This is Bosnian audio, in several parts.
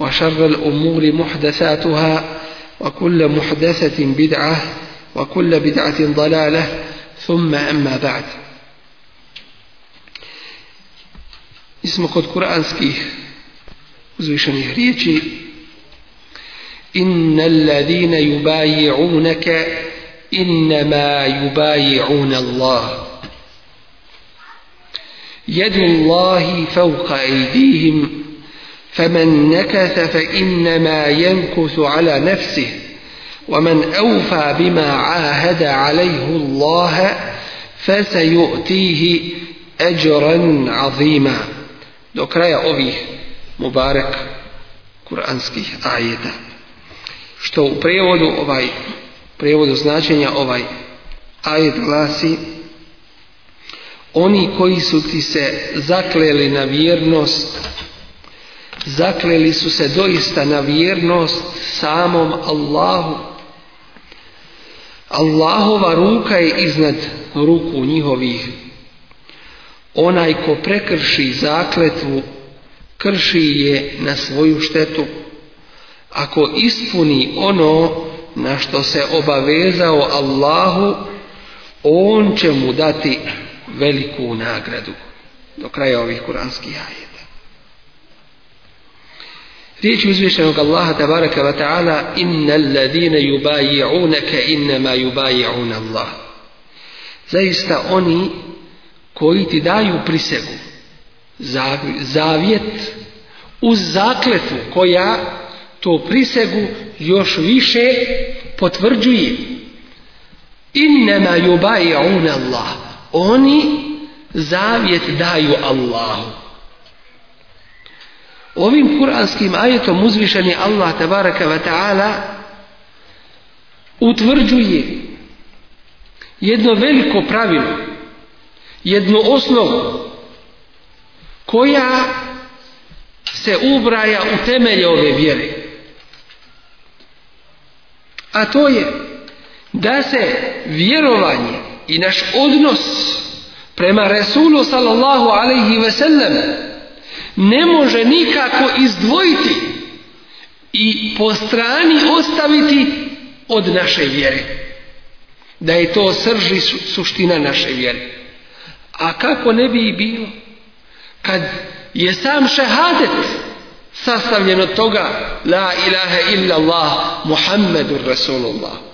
وشر الأمور محدثاتها وكل محدثة بدعة وكل بدعة ضلالة ثم أما بعد اسم قد كرانسكي ريتشي إن الذين يبايعونك إنما يبايعون الله يد الله فوق أيديهم فمن نكث فإنما ينكث على نفسه ومن أوفى بما عاهد عليه الله فسيؤتيه أجرا عظيما do kraja ovih mubarek kuranskih ajeta što u prevodu ovaj prevodu značenja ovaj ajet glasi oni koji su ti se zakleli na vjernost zakleli su se doista na vjernost samom Allahu. Allahova ruka je iznad ruku njihovih. Onaj ko prekrši zakletvu, krši je na svoju štetu. Ako ispuni ono na što se obavezao Allahu, on će mu dati veliku nagradu. Do kraja ovih kuranskih ajeta. Riječ uzvišenog Allaha tabaraka wa ta'ala innal ladine ka' innama yubaji'un Allah. Zaista oni koji ti daju prisegu, zavjet uz zakletu koja to prisegu još više potvrđuje. Innama yubaji'un Allah. Oni zavjet daju Allahu Ovim kuranskim ajetom uzvišeni Allah tabaraka wa ta'ala utvrđuje jedno veliko pravilo, jednu osnovu koja se ubraja u temelje ove vjere. A to je da se vjerovanje i naš odnos prema Resulu sallallahu alaihi ve sellem ne može nikako izdvojiti i po strani ostaviti od naše vjere. Da je to srži suština naše vjere. A kako ne bi i bilo? Kad je sam šehadet sastavljen od toga La ilaha illallah Allah Muhammedur Rasulullah.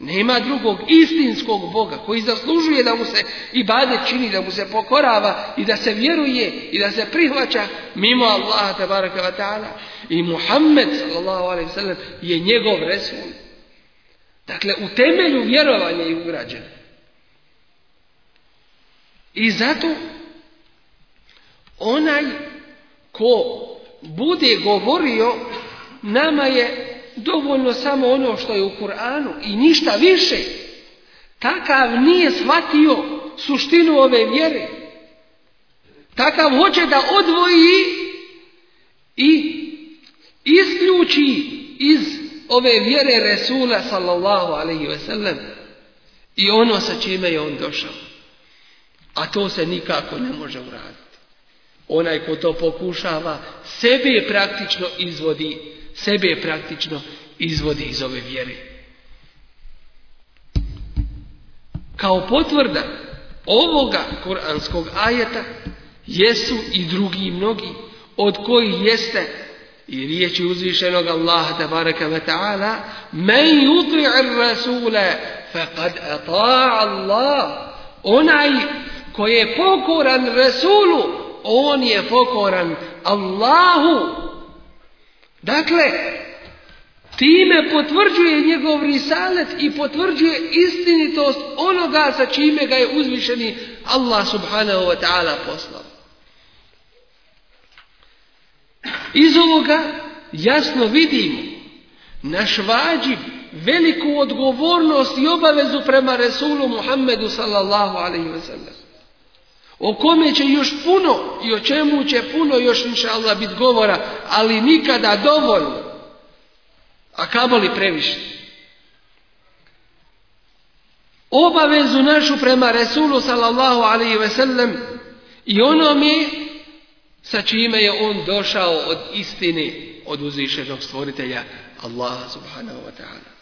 Nema drugog istinskog Boga koji zaslužuje da mu se i bade čini, da mu se pokorava i da se vjeruje i da se prihvaća mimo Allaha tabaraka wa ta'ala. I Muhammed sallallahu je njegov resul. Dakle, u temelju vjerovanja je ugrađen. I zato onaj ko bude govorio nama je dovoljno samo ono što je u Kur'anu i ništa više. Takav nije shvatio suštinu ove vjere. Takav hoće da odvoji i isključi iz ove vjere Resula sallallahu alaihi ve sellem i ono sa čime je on došao. A to se nikako ne može uraditi. Onaj ko to pokušava, sebe praktično izvodi sebe praktično izvodi iz ove vjere. Kao potvrda ovoga koranskog ajeta jesu i drugi mnogi od kojih jeste i riječi uzvišenog Allaha baraka wa ta'ala men yuti'ir rasule faqad ata'a Allah onaj koji je pokoran Rasulu on je pokoran Allahu Dakle, time potvrđuje njegov risalet i potvrđuje istinitost onoga sa čime ga je uzvišeni Allah subhanahu wa ta'ala poslao. Iz ovoga jasno vidimo naš vađib veliku odgovornost i obavezu prema Resulu Muhammedu sallallahu alaihi wa sallam o kome će još puno i o čemu će puno još inša Allah biti govora, ali nikada dovoljno, a kamoli previše. Obavezu našu prema Resulu sallallahu alaihi ve sellem i mi sa čime je on došao od istine od uzvišenog stvoritelja Allaha subhanahu wa ta'ala.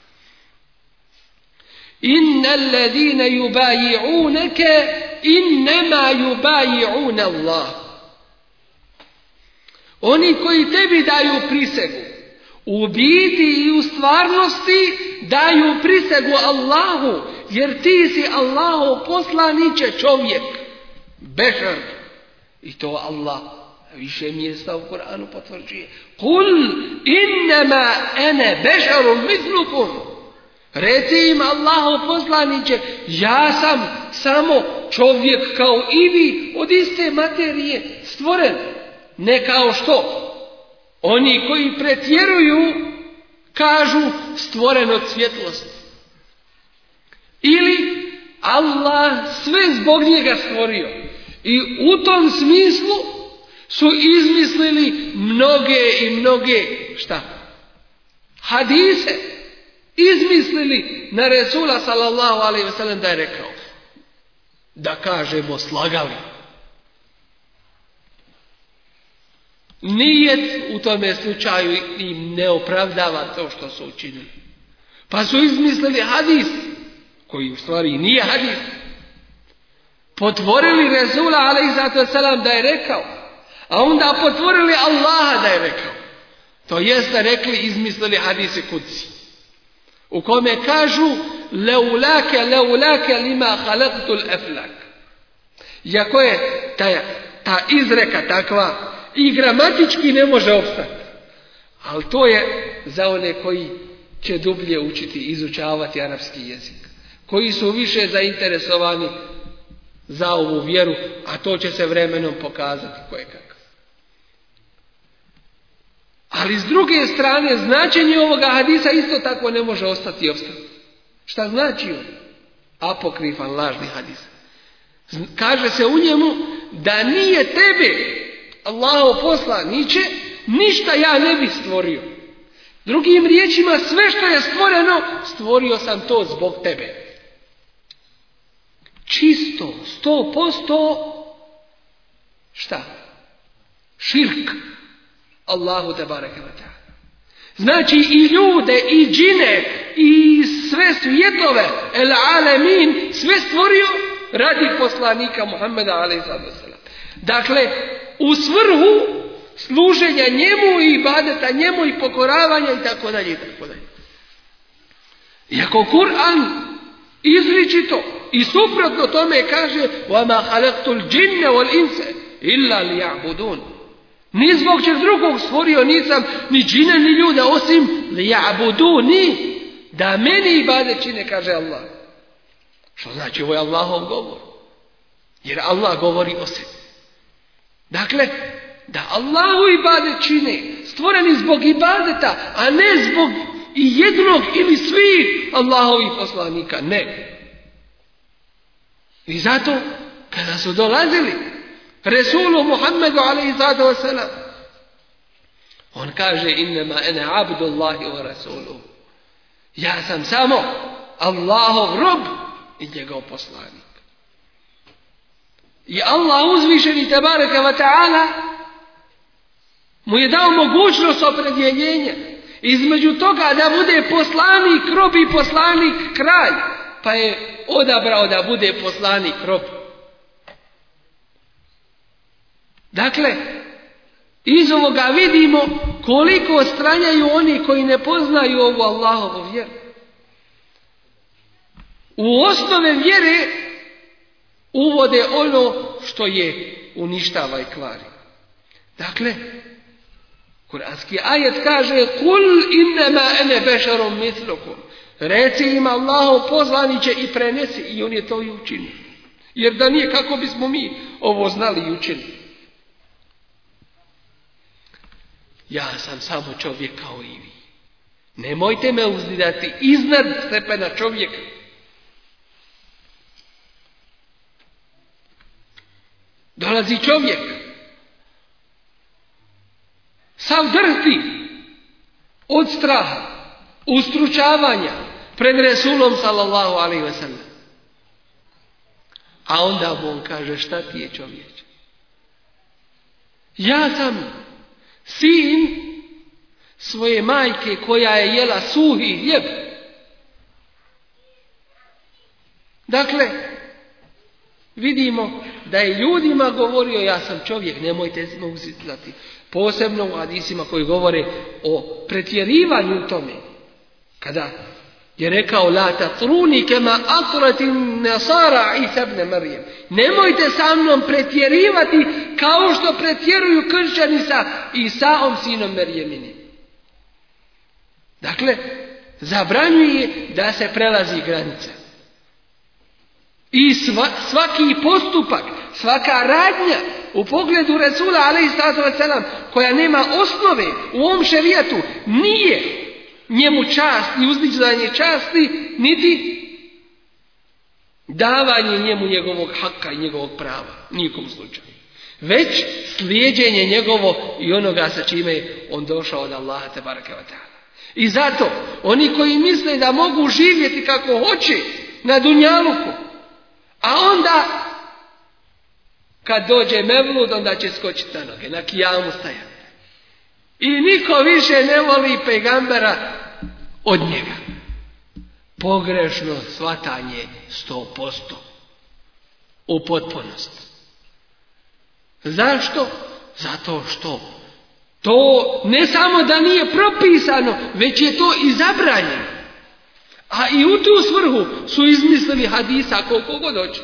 Inna alladine yubaji'uneke innema yubaji'une Allah. Oni koji tebi daju prisegu, u biti i u stvarnosti daju prisegu Allahu, jer ti si Allahu poslaniće čovjek, bešar. I to Allah više mjesta u Koranu potvrđuje. Kul innama ene bešarum mislukum. Reci im Allahu poslaniće, ja sam samo čovjek kao i vi od iste materije stvoren. Ne kao što. Oni koji pretjeruju kažu stvoren od svjetlosti. Ili Allah sve zbog njega stvorio. I u tom smislu su izmislili mnoge i mnoge šta? Hadise izmislili na Resula sallallahu alaihi da je rekao da kažemo slagali. Nijet u tome slučaju im ne opravdava to što su učinili. Pa su izmislili hadis, koji u stvari nije hadis. Potvorili Resula zato sellem da je rekao, a onda potvorili Allaha da je rekao. To jeste rekli izmislili hadise kuci u kome kažu leulake, leulake lima halaktul eflak. Iako je ta, ta izreka takva i gramatički ne može opstati. Ali to je za one koji će dublje učiti, izučavati arapski jezik. Koji su više zainteresovani za ovu vjeru, a to će se vremenom pokazati kojega. Ali s druge strane, značenje ovoga hadisa isto tako ne može ostati i ostati. Šta znači on? Apokrifan, lažni hadis. Kaže se u njemu da nije tebe Allaho posla niče, ništa ja ne bi stvorio. Drugim riječima, sve što je stvoreno, stvorio sam to zbog tebe. Čisto, sto posto, šta? Širk. Allahu te bareke Znači i ljude, i džine, i sve svjetove, el alemin, sve stvorio radi poslanika Muhammeda a.s. Dakle, u svrhu služenja njemu i badeta njemu i pokoravanja i tako dalje i tako dalje. Iako Kur'an izričito i suprotno tome kaže وَمَا خَلَقْتُ الْجِنَّ وَالْإِنْسَ إِلَّا لِيَعْبُدُونَ ni zbog čeg drugog stvorio nisam ni džine ni ljude osim li ni da meni bade čine, kaže Allah. Što znači ovo je Allahov govor. Jer Allah govori o sebi. Dakle, da Allahu bade čine, stvoreni zbog ibadeta, a ne zbog i jednog ili svih Allahovih poslanika. Ne. I zato, kada su dolazili Resulu Muhammedu alaihi wasalam. On kaže innama ene abdullahi wa rasulu. Ja sam samo Allahov rob i njegov poslanik. I Allah uzvišeni tabaraka wa ta'ala mu je dao mogućnost opredjeljenja između toga da bude poslanik rob i poslanik kralj. Pa je odabrao da bude poslanik rob. Dakle, iz ovoga vidimo koliko stranjaju oni koji ne poznaju ovu Allahovu vjeru. U osnove vjere uvode ono što je uništava i kvari. Dakle, kuranski ajet kaže Kul innama ene bešarom Reci im Allaho će i prenesi i on je to i učinio. Jer da nije kako bismo mi ovo znali i učinili. Ja sam samo čovjek kao i vi. Nemojte me uzdidati iznad stepena čovjeka. Dolazi čovjek. Sav drhti od straha, ustručavanja pred Resulom sallallahu alaihi ve A onda on kaže šta ti je čovječ? Ja sam sin svoje majke koja je jela suhi hljeb. Dakle, vidimo da je ljudima govorio ja sam čovjek, nemojte me uzitlati. Posebno u hadisima koji govore o pretjerivanju tome. Kada je rekao la tatruni kema atratin nasara i sebne Marijem. Nemojte sa mnom pretjerivati kao što pretjeruju kršćani sa Isaom sinom Merjemini. Dakle, zabranjuje da se prelazi granica. I svaki postupak, svaka radnja u pogledu Resula a.s. koja nema osnove u ovom šerijatu nije njemu čast i uzdiđanje časti, niti davanje njemu njegovog haka i njegovog prava. Nikom slučaju već slijedjenje njegovo i onoga sa čime je on došao od Allaha te I zato, oni koji misle da mogu živjeti kako hoće na Dunjaluku, a onda kad dođe Mevlud, onda će skočiti na noge, na kijamu stajati. I niko više ne voli pegambera od njega. Pogrešno shvatanje sto posto. U potpunosti. Zašto? Zato što to ne samo da nije propisano, već je to i zabranjeno. A i u tu svrhu su izmislili hadisa koliko god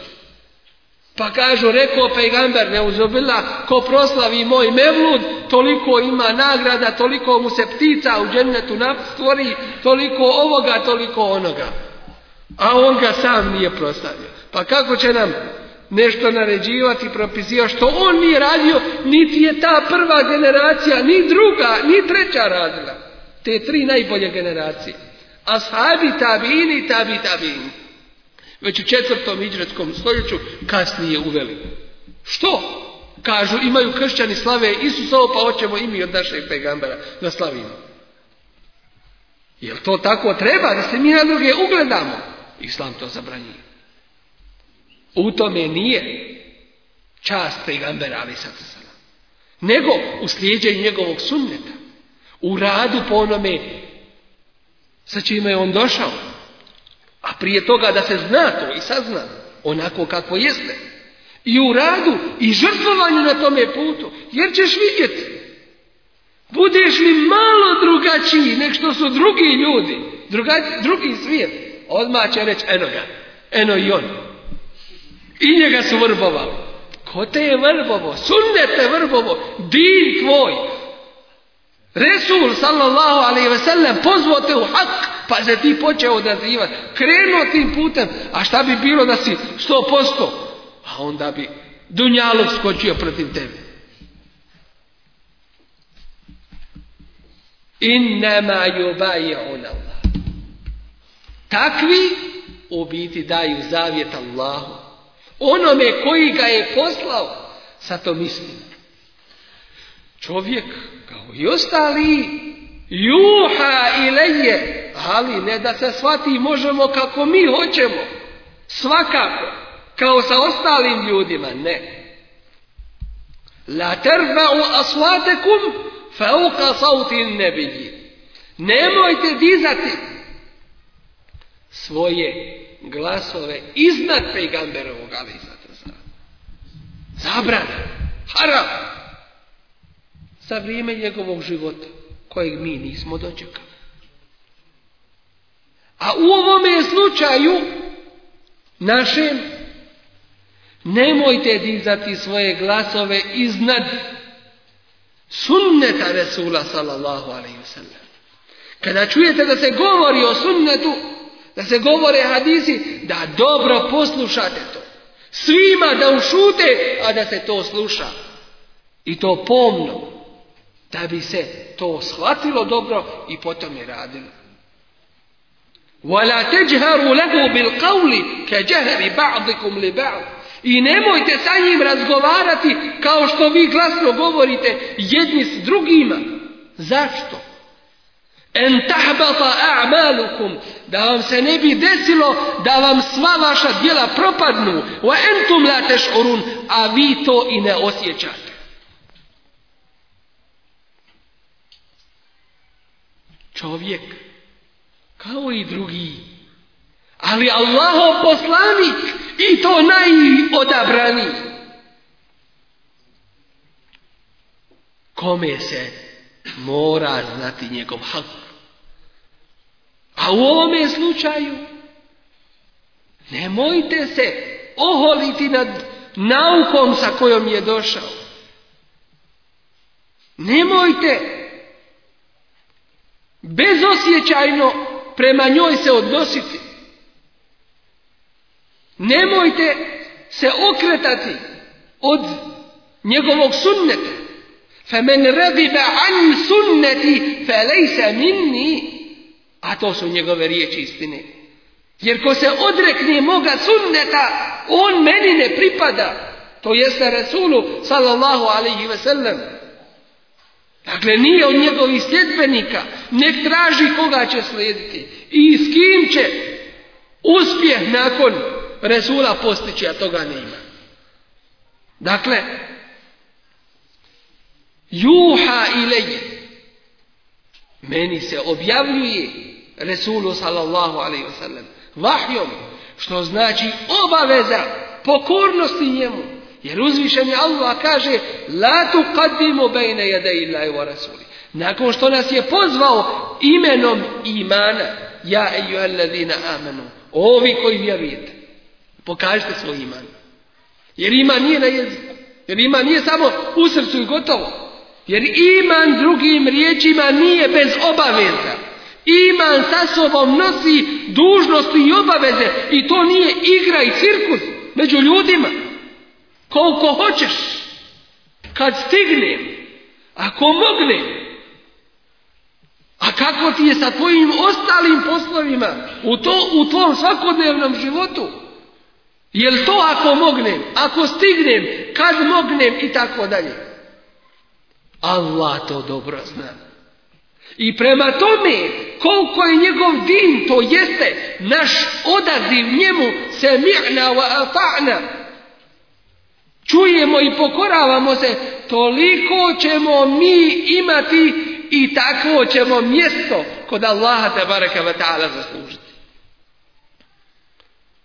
Pa kažu, rekao pejgamber, ne uzobila, ko proslavi moj mevlud, toliko ima nagrada, toliko mu se ptica u džennetu stvori, toliko ovoga, toliko onoga. A on ga sam nije proslavio. Pa kako će nam nešto naređivati, propizivati, što on nije radio, niti je ta prva generacija, ni druga, ni treća radila. Te tri najbolje generacije. Ashabi, tabini, tabi, tabini. Već u četvrtom iđretskom stoljeću kasnije uveli. Što? Kažu, imaju kršćani slave Isusovo, pa hoćemo i mi od našeg pegambara da slavimo. Jel to tako treba da se mi na druge ugledamo? Islam to zabranjuje. U tome nije čast pregambera ali Nego u slijedženju njegovog sunneta. U radu po onome sa čime je on došao. A prije toga da se zna to i sazna onako kako jeste. I u radu i žrtvovanju na tome putu. Jer ćeš vidjeti. Budeš li malo drugačiji nek što su drugi ljudi, drugi svijet, odmah će reći eno ja, eno i on. I njega su vrbovali. Ko te je vrbovo? Sunnete vrbovo. Din tvoj. Resul sallallahu alaihi ve sellem pozvao te u hak pa se ti počeo odazivati. Krenuo tim putem. A šta bi bilo da si sto posto? A onda bi Dunjalov skočio protiv tebe. Innama on Allah. Takvi u biti daju zavjet Allahu onome koji ga je poslao. sa to mislim. Čovjek, kao i ostali, juha i leje, ali ne da se shvati možemo kako mi hoćemo. Svakako, kao sa ostalim ljudima, ne. La terfa'u asvatekum fauqa ne nebiji. Nemojte dizati svoje glasove iznad pejgamberovog ali Zabrana. Haram. Za vrijeme njegovog života kojeg mi nismo dočekali. A u ovome slučaju našem nemojte dizati svoje glasove iznad sunneta Resula sallallahu alaihi Kada čujete da se govori o sunnetu, da se govore hadisi, da dobro poslušate to. Svima da ušute, a da se to sluša. I to pomno, da bi se to shvatilo dobro i potom je radilo. وَلَا تَجْهَرُوا لَهُ بِالْقَوْلِ كَجَهَرِ بَعْضِكُمْ لِبَعْضِ I nemojte sa njim razgovarati kao što vi glasno govorite jedni s drugima. Zašto? En tahbata a'malukum. Da vam se ne bi desilo da vam sva vaša djela propadnu. Wa entum la tash'urun A vi to i ne osjećate. Čovjek. Kao i drugi. Ali Allaho poslanik. I to najodabrani Kome se mora znati njegov hak. A u ovome slučaju nemojte se oholiti nad naukom sa kojom je došao. Nemojte bezosjećajno prema njoj se odnositi. Nemojte se okretati od njegovog sunneta. فَمَنْ رَغِبَ عَنْ سُنَّتِ فَلَيْسَ minni a to su njegove riječi istine. Jer ko se odrekne moga sunneta, on meni ne pripada. To jeste Resulu, sallallahu alaihi ve sellem. Dakle, nije od njegovih sljedbenika. ne traži koga će slijediti. I s kim će uspjeh nakon Resula postići, a toga nema. Dakle, juha ilaj meni se objavljuje Resulu sallallahu alaihi wasallam vahjom, što znači obaveza pokornosti njemu. Jer uzvišen je Allah kaže La tu kadimo bejne jade illahi wa rasuli. Nakon što nas je pozvao imenom imana Ja alladina amanu Ovi koji vjerujete Pokažite svoj iman Jer iman nije na jeziku Jer iman nije samo u srcu i gotovo jer iman drugim riječima nije bez obaveza. Iman sa sobom nosi dužnosti i obaveze i to nije igra i cirkus među ljudima. Koliko hoćeš, kad stignem, ako mognem, a kako ti je sa tvojim ostalim poslovima u, to, u tvom svakodnevnom životu? Jel to ako mognem, ako stignem, kad mognem i tako dalje. Allah to dobro zna. I prema tome, koliko je njegov din, to jeste naš odaziv njemu se mi'na wa afa'na. Čujemo i pokoravamo se, toliko ćemo mi imati i takvo ćemo mjesto kod Allaha baraka wa ta'ala zaslužiti.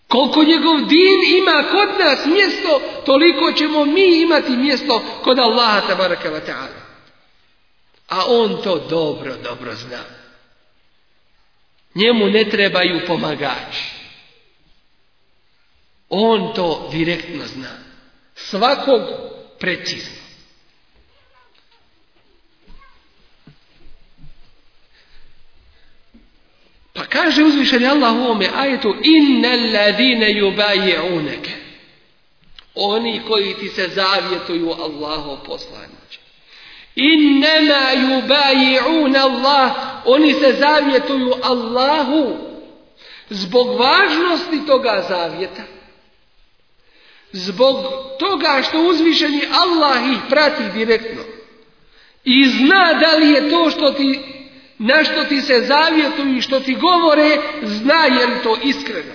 Koliko njegov din ima kod nas mjesto, toliko ćemo mi imati mjesto kod Allaha baraka wa ta'ala. A on to dobro, dobro zna. Njemu ne trebaju pomagači. On to direktno zna. Svakog precizno. Pa kaže uzvišeni Allah u ovome ajetu Inne ladine jubaje uneke. Oni koji ti se zavjetuju Allaho poslani. Innema yubayi'una Allah. Oni se zavjetuju Allahu zbog važnosti toga zavjeta. Zbog toga što uzvišeni Allah ih prati direktno. I zna da li je to što ti, na što ti se zavjetuju i što ti govore, zna je li to iskreno.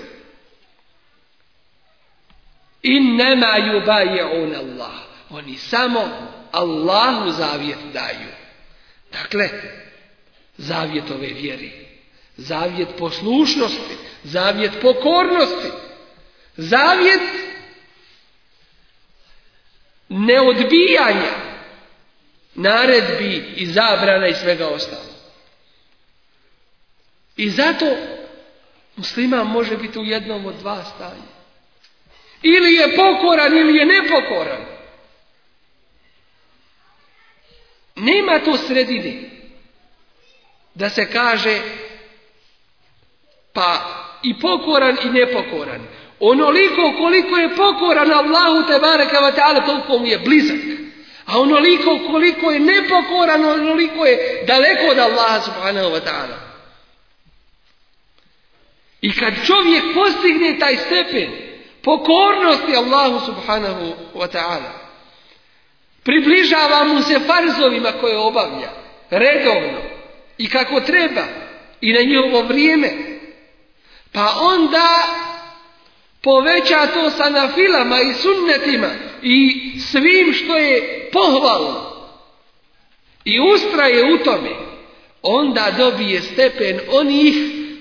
I nema yubayi'una Allah. Oni samo Allahu zavjet daju. Dakle, zavjet ove vjeri, zavjet poslušnosti, zavjet pokornosti, zavjet neodbijanja naredbi i zabrana i svega ostalo. I zato muslima može biti u jednom od dva stanja. Ili je pokoran ili je nepokoran. Nema to sredine da se kaže pa i pokoran i nepokoran. Onoliko koliko je pokoran Allahu te bareke taala toliko mu je blizak. A onoliko koliko je nepokoran, onoliko je daleko od Allaha subhanahu wa ta'ala. I kad čovjek postigne taj stepen pokornosti Allahu subhanahu wa ta'ala, Približava mu se farzovima koje obavlja, redovno i kako treba i na njihovo vrijeme. Pa onda poveća to sa nafilama i sunnetima i svim što je pohvalno i ustraje u tome, onda dobije stepen onih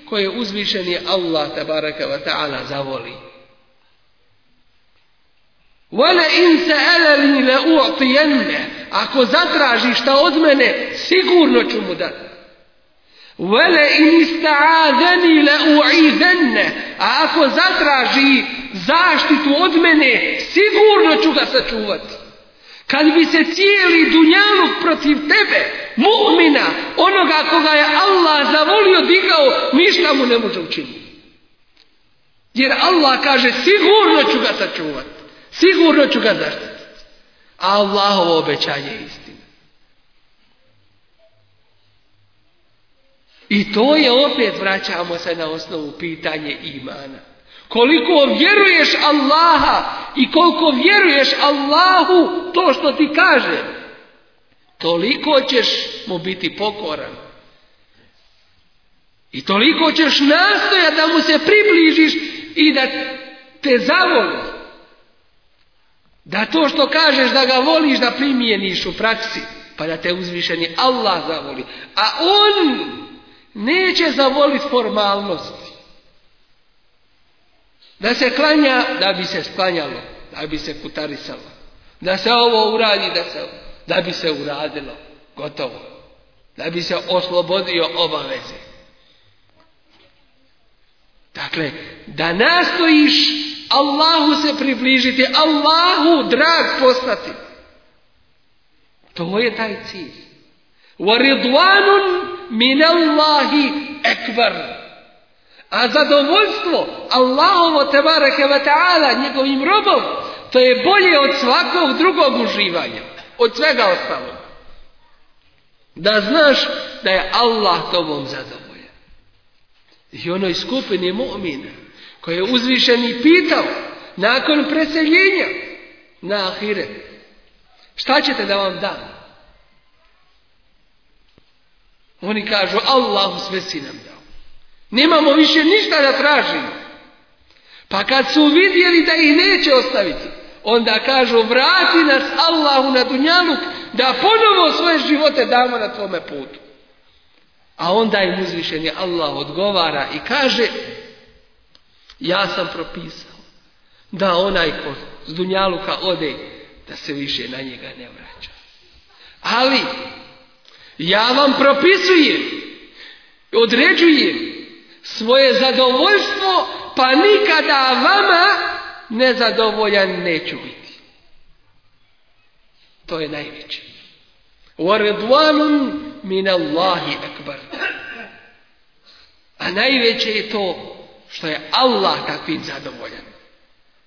koje uzvišeni Allah tabaraka wa ta'ala zavoli. Vole in se eleni le Ako zatraži šta od mene, sigurno ću mu dati. Vele in adeni le uidenne. A ako zatraži zaštitu od mene, sigurno ću ga sačuvati. Kad bi se cijeli dunjaluk protiv tebe, mu'mina, onoga koga je Allah zavolio digao, ništa mu ne može učiniti. Jer Allah kaže, sigurno ću ga sačuvati. Sigurno ću ga zaštititi. A Allahovo obećanje je istina. I to je opet, vraćamo se na osnovu pitanje imana. Koliko vjeruješ Allaha i koliko vjeruješ Allahu to što ti kaže, toliko ćeš mu biti pokoran. I toliko ćeš nastojati da mu se približiš i da te zavoli. Da to što kažeš da ga voliš da primijeniš u praksi, pa da te uzvišeni Allah zavoli. A on neće zavoliti formalnosti. Da se klanja, da bi se sklanjalo, da bi se kutarisalo. Da se ovo uradi, da, se, da bi se uradilo. Gotovo. Da bi se oslobodio obaveze. Dakle, da nastojiš Allahu se približiti, Allahu drag postati. To je taj cilj. وَرِضْوَانٌ مِنَ اللَّهِ أَكْبَرُ a zadovoljstvo Allahovo tebareke ve ta'ala njegovim robom to je bolje od svakog drugog uživanja od svega ostalog da znaš da je Allah tobom zadovoljan i onoj skupini mu'mina koji je uzvišeni pitao nakon preseljenja na Ahire. Šta ćete da vam dam? Oni kažu Allahu sve si nam dao. Nemamo više ništa da tražimo. Pa kad su vidjeli da ih neće ostaviti, onda kažu vrati nas Allahu na dunjaluk da ponovo svoje živote damo na tome putu. A onda im uzvišen je Allah odgovara i kaže ja sam propisao da onaj ko s Dunjaluka ode, da se više na njega ne vraća. Ali, ja vam propisujem, određujem svoje zadovoljstvo, pa nikada vama nezadovoljan neću biti. To je najveće. وَرِضْوَانٌ A najveće je to što je Allah takvim zadovoljan.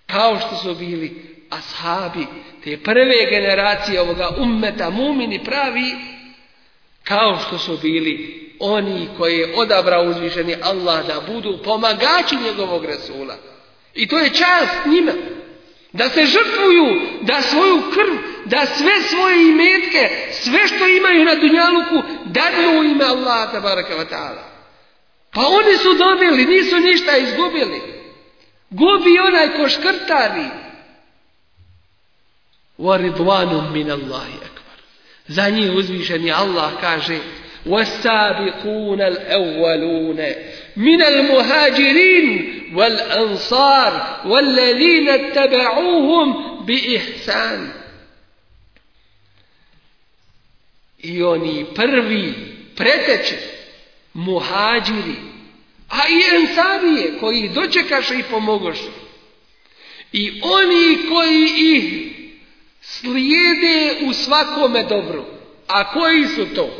Kao što su bili ashabi te prve generacije ovoga ummeta mumini pravi kao što su bili oni koji je odabrao uzvišeni Allah da budu pomagači njegovog Rasula. I to je čast njima. Da se žrtvuju, da svoju krv, da sve svoje imetke, sve što imaju na dunjaluku, dadnu ime Allah tabaraka wa pa oni su dobili, nisu ništa izgubili. Gubi onaj ko škrtari. Wa min Allahi akbar. Za njih uzvišeni Allah kaže Wa sabikuna l'evvalune min al muhađirin wal ansar wal bi ihsan. I oni prvi preteći muhađiri, a i ensarije koji ih dočekaše i pomogoše. I oni koji ih slijede u svakome dobru. A koji su to?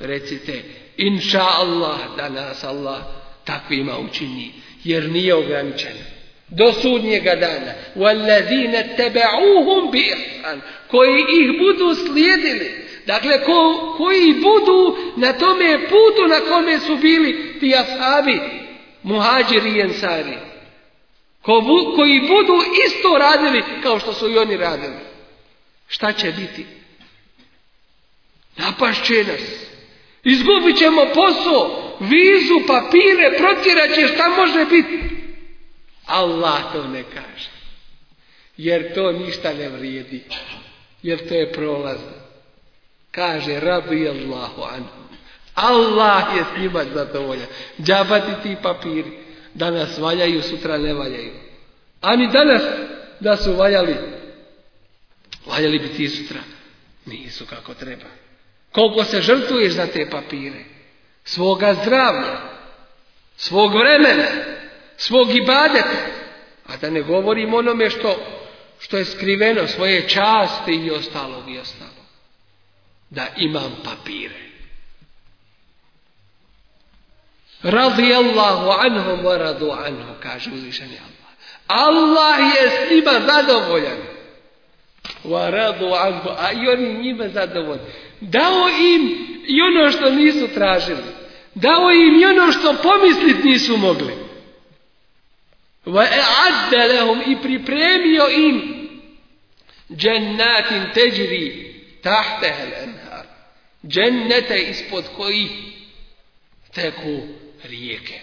Recite, inša Allah da nas Allah takvima učini, jer nije ograničen. Do sudnjega dana. Koji ih budu slijedili Dakle, ko, koji budu na tome putu na kome su bili ti ashabi, muhađiri i Ko, koji budu isto radili kao što su i oni radili. Šta će biti? Napašće nas. Izgubit ćemo posao, vizu, papire, protirat će šta može biti. Allah to ne kaže. Jer to ništa ne vrijedi. Jer to je prolazno. Kaže, rabi Allahu anhu. Allah je s njima zadovoljan. Džabati ti papiri. Danas valjaju, sutra ne valjaju. A ni danas da su valjali. Valjali bi ti sutra. Nisu kako treba. Koliko se žrtuješ za te papire. Svoga zdravlja. Svog vremena. Svog ibadeta. A da ne govorim onome što, što je skriveno. Svoje časti i ostalog i ostalog da imam papire. Radi Allahu anhum wa radu anhu, kaže uzvišeni Allah. Allah je s njima zadovoljan. Wa radu anhu, a i oni njima zadovoljni. Dao im i ono što nisu tražili. Dao im i ono što pomislit nisu mogli. Wa adde lehum i pripremio im džennatin teđri Tahte helenhar, džennete ispod kojih teku rijeke.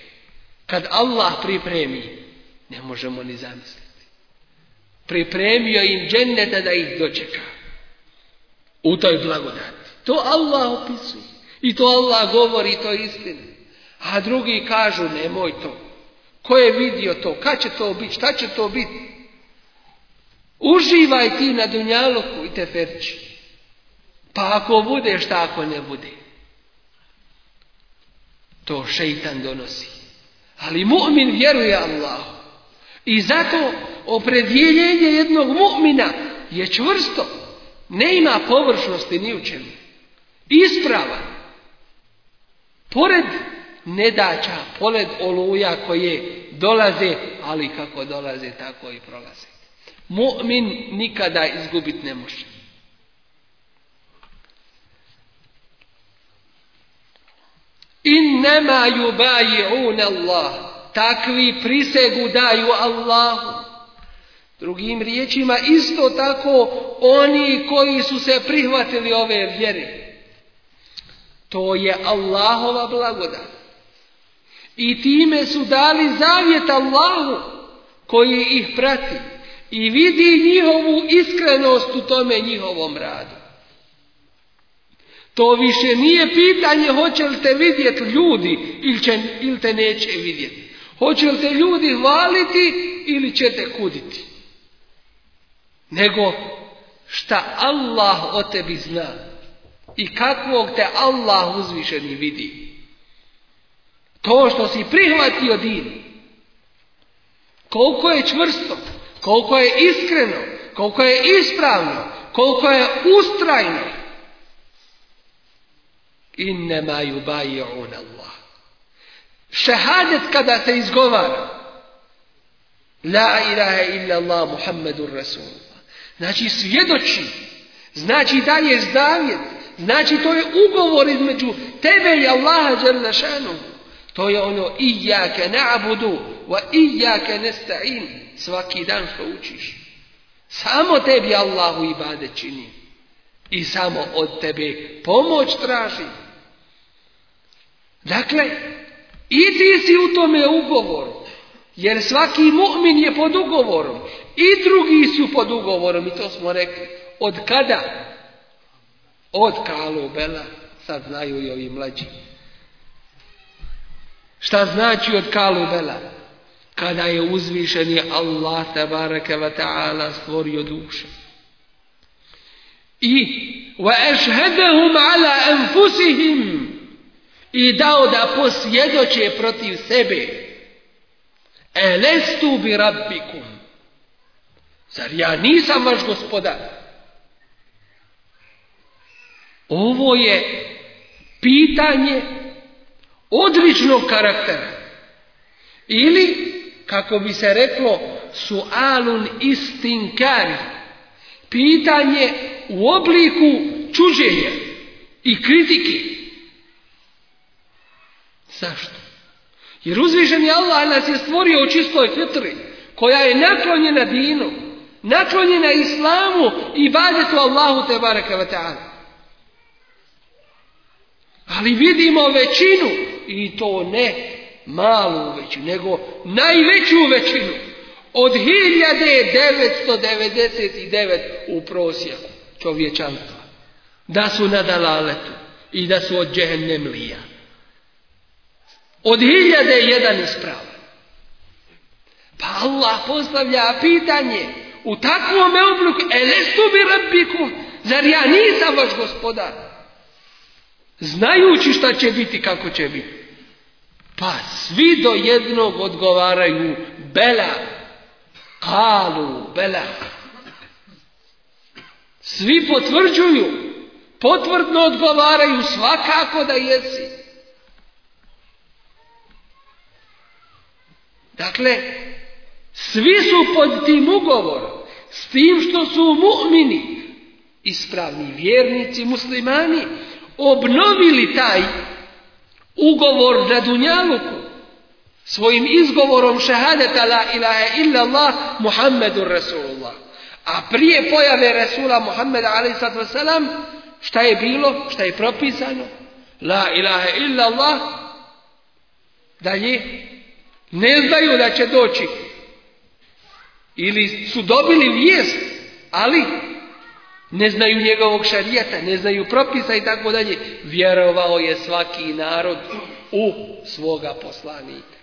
Kad Allah pripremi, ne možemo ni zamisliti. Pripremio im džennete da ih dočeka. U toj blagodati. To Allah opisuje. I to Allah govori, to je istina. A drugi kažu, nemoj to. Ko je vidio to? Kad će to biti? Šta će to biti? Uživaj ti na Dunjaloku i te ferči. Pa ako bude, šta ako ne bude? To šeitan donosi. Ali mu'min vjeruje Allah. I zato opredjeljenje jednog mu'mina je čvrsto. Ne ima površnosti ni u čemu. Isprava. Pored nedaća, pored oluja koje dolaze, ali kako dolaze, tako i prolaze. Mu'min nikada izgubit ne može. nemaju yubayi'un Allah. Takvi prisegu daju Allahu. Drugim riječima, isto tako oni koji su se prihvatili ove vjere. To je Allahova blagoda. I time su dali zavjet Allahu koji ih prati i vidi njihovu iskrenost u tome njihovom radu. To više nije pitanje hoće li te vidjeti ljudi ili, će, te neće vidjeti. Hoće li te ljudi valiti ili će te kuditi. Nego šta Allah o tebi zna i kakvog te Allah uzvišeni vidi. To što si prihvatio din, koliko je čvrsto, koliko je iskreno, koliko je ispravno, koliko je ustrajno, Innema on Allah. Šehadet kada te izgovara. La ilaha illa Allah Muhammedun Rasulullah. Znači svjedoči. Znači je zavjet. Znači to je ugovor između tebe i Allaha Đerlašanu. To je ono i ijake na'budu wa ijake nesta'in. Svaki dan što učiš. Samo tebi Allahu ibadet čini. I samo od tebe pomoć traži. Dakle, i ti si u tome ugovor Jer svaki mu'min je pod ugovorom. I drugi su pod ugovorom. I to smo rekli. Od kada? Od Kalu Bela. Sad znaju i ovi mlađi. Šta znači od Kalu Bela? Kada je uzvišeni Allah tabaraka wa ta'ala stvorio duše. I wa ešhedahum ala anfusihim i dao da posvjedoče protiv sebe. Elestu bi rabbikum. Zar ja nisam vaš gospoda Ovo je pitanje odličnog karaktera. Ili, kako bi se reklo, su alun istinkari. Pitanje u obliku čuđenja i kritike. Zašto? Jer je Allah nas je stvorio u čistoj fitri, koja je naklonjena dinu, naklonjena islamu i badetu Allahu te baraka Ali vidimo većinu, i to ne malu većinu, nego najveću većinu, od 1999 u prosjeku čovječanstva, da su na dalaletu i da su od džehennem lija. Od hiljade jedan ispravan. Pa Allah postavlja pitanje u takvom obliku elestu bi rabbiku zar ja nisam vaš gospodar? Znajući šta će biti, kako će biti. Pa svi do jednog odgovaraju bela, kalu, bela. Svi potvrđuju, potvrdno odgovaraju svakako da jesi. Dakle, svi su pod tim ugovorom, s tim što su mu'mini, ispravni vjernici, muslimani, obnovili taj ugovor na Dunjaluku svojim izgovorom šehadeta la ilaha illallah Muhammedu Rasulullah. A prije pojave Rasula Muhammeda a.s. šta je bilo, šta je propisano? La ilaha da dalje ne znaju da će doći. Ili su dobili vijest, ali ne znaju njegovog šarijeta, ne znaju propisa i tako dalje. Vjerovao je svaki narod u svoga poslanika.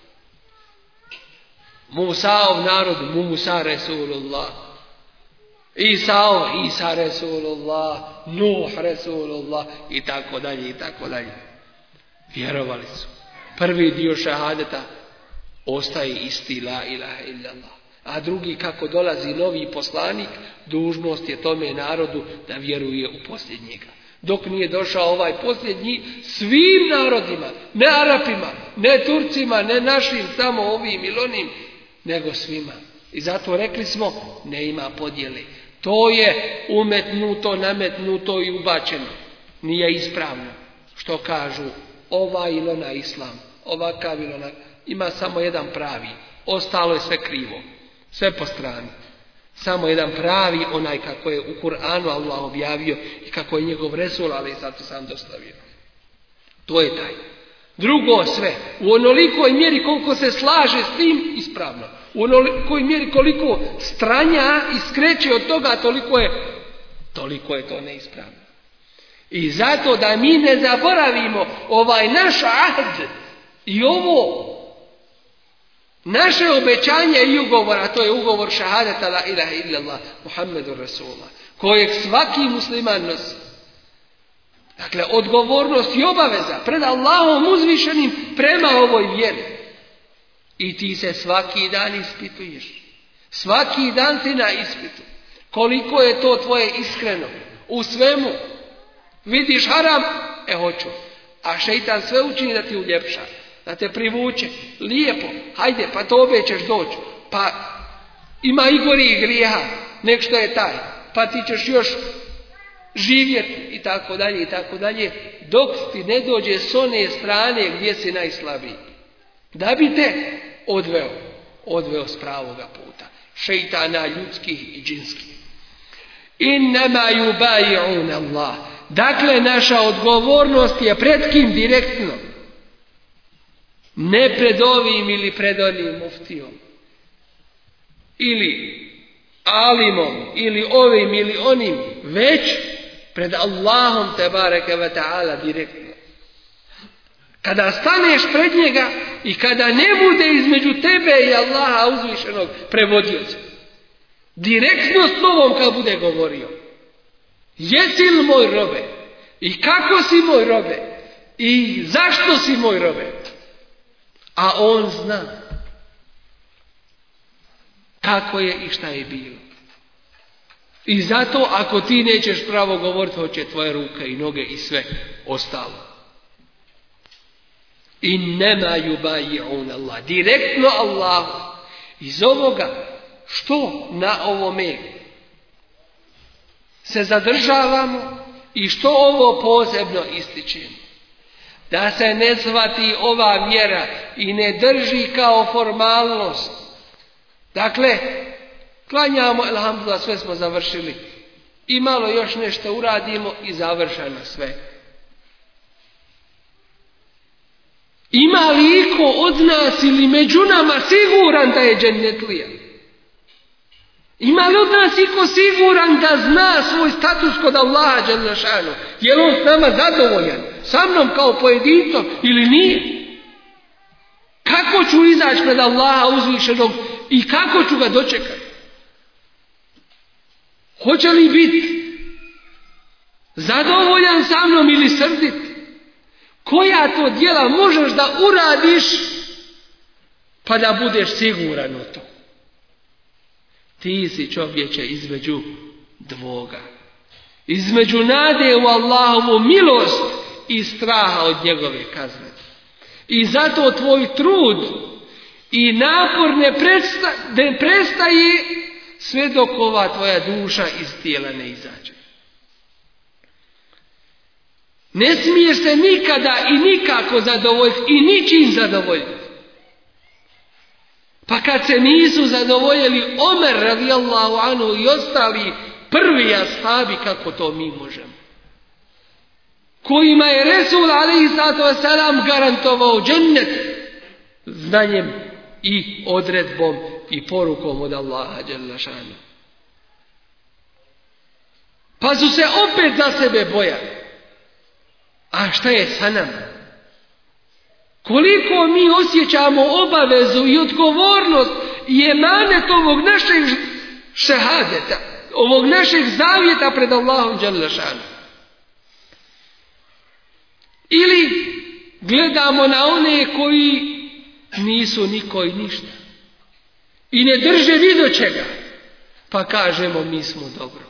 Musaov narod, Musa Resulullah. Isao, Isa Resulullah. Nuh Resulullah. I tako dalje, i tako dalje. Vjerovali su. Prvi dio šahadeta Ostaje isti la ilaha illallah. A drugi kako dolazi novi poslanik, dužnost je tome narodu da vjeruje u posljednjega. Dok nije došao ovaj posljednji, svim narodima, ne Arapima, ne Turcima, ne našim, samo ovim ili onim, nego svima. I zato rekli smo, ne ima podjeli. To je umetnuto, nametnuto i ubačeno. Nije ispravno. Što kažu, ova ili ona islam, ovakav ili onakav. Ima samo jedan pravi. Ostalo je sve krivo. Sve po strani. Samo jedan pravi onaj kako je u Kur'anu Allah objavio i kako je njegov resul, ali zato sam dostavio. To je taj. Drugo sve, u onolikoj mjeri koliko se slaže s tim, ispravno. U onolikoj mjeri koliko stranja i skreće od toga, toliko je, toliko je to neispravno. I zato da mi ne zaboravimo ovaj naš ahd i ovo Naše obećanje i ugovor, a to je ugovor šahadeta la ilaha illallah, Muhammedu Rasulullah, kojeg svaki musliman nosi. Dakle, odgovornost i obaveza pred Allahom uzvišenim prema ovoj vjeri. I ti se svaki dan ispituješ. Svaki dan ti na ispitu. Koliko je to tvoje iskreno? U svemu. Vidiš haram? E hoću. A šeitan sve učini da ti uljepša da te privuče, lijepo, hajde, pa to obećeš doći, pa ima i gori grijeha, nek što je taj, pa ti ćeš još živjeti i tako dalje i tako dalje, dok ti ne dođe s one strane gdje si najslabiji. Da bi te odveo, odveo s pravoga puta, šeitana ljudskih i džinskih. Innama on Allah. Dakle, naša odgovornost je pred kim direktno? Ne pred ovim ili pred onim muftijom. Ili alimom, ili ovim ili onim, već pred Allahom te bareke ve ta'ala direktno. Kada staneš pred njega i kada ne bude između tebe i Allaha uzvišenog prevodioca. Direktno slovom kad bude govorio. Jesi li moj robe? I kako si moj robe? I zašto si moj robe? A on zna kako je i šta je bilo. I zato ako ti nećeš pravo govoriti, hoće tvoje ruke i noge i sve ostalo. I nema jubaji on Allah. Direktno Allah. Iz ovoga što na ovome se zadržavamo i što ovo posebno ističemo da se ne shvati ova mjera i ne drži kao formalnost. Dakle, klanjamo, alhamdulillah, sve smo završili. I malo još nešto uradimo i završeno sve. Ima li iko od nas ili među nama siguran da je džennetlija? Ima li od nas iko siguran da zna svoj status kod Allaha džennašanu? Je li on s nama zadovoljan? sa mnom kao pojedincom ili nije. Kako ću izaći pred Allaha uzvišenog i kako ću ga dočekati? Hoće li biti zadovoljan sa mnom ili srdit? Koja to djela možeš da uradiš pa da budeš siguran u to? Ti si čovječe između dvoga. Između nade u Allahovu milost i straha od njegove kazne. I zato tvoj trud i napor ne, presta, ne prestaje sve dok ova tvoja duša iz tijela ne izađe. Ne smiješ se nikada i nikako zadovoljiti i ničim zadovoljiti. Pa kad se nisu zadovoljili Omer radijallahu anu i ostali prvi ashabi kako to mi možemo kojima je Resul a.s. garantovao džennet znanjem i odredbom i porukom od Allaha džennašanu. Pa su se opet za sebe bojali. A šta je sa nama? Koliko mi osjećamo obavezu i odgovornost i emanet ovog našeg šehadeta, ovog našeg zavjeta pred Allahom Đelešanu. Ili gledamo na one koji nisu niko i ništa. I ne drže ni čega. Pa kažemo mi smo dobro.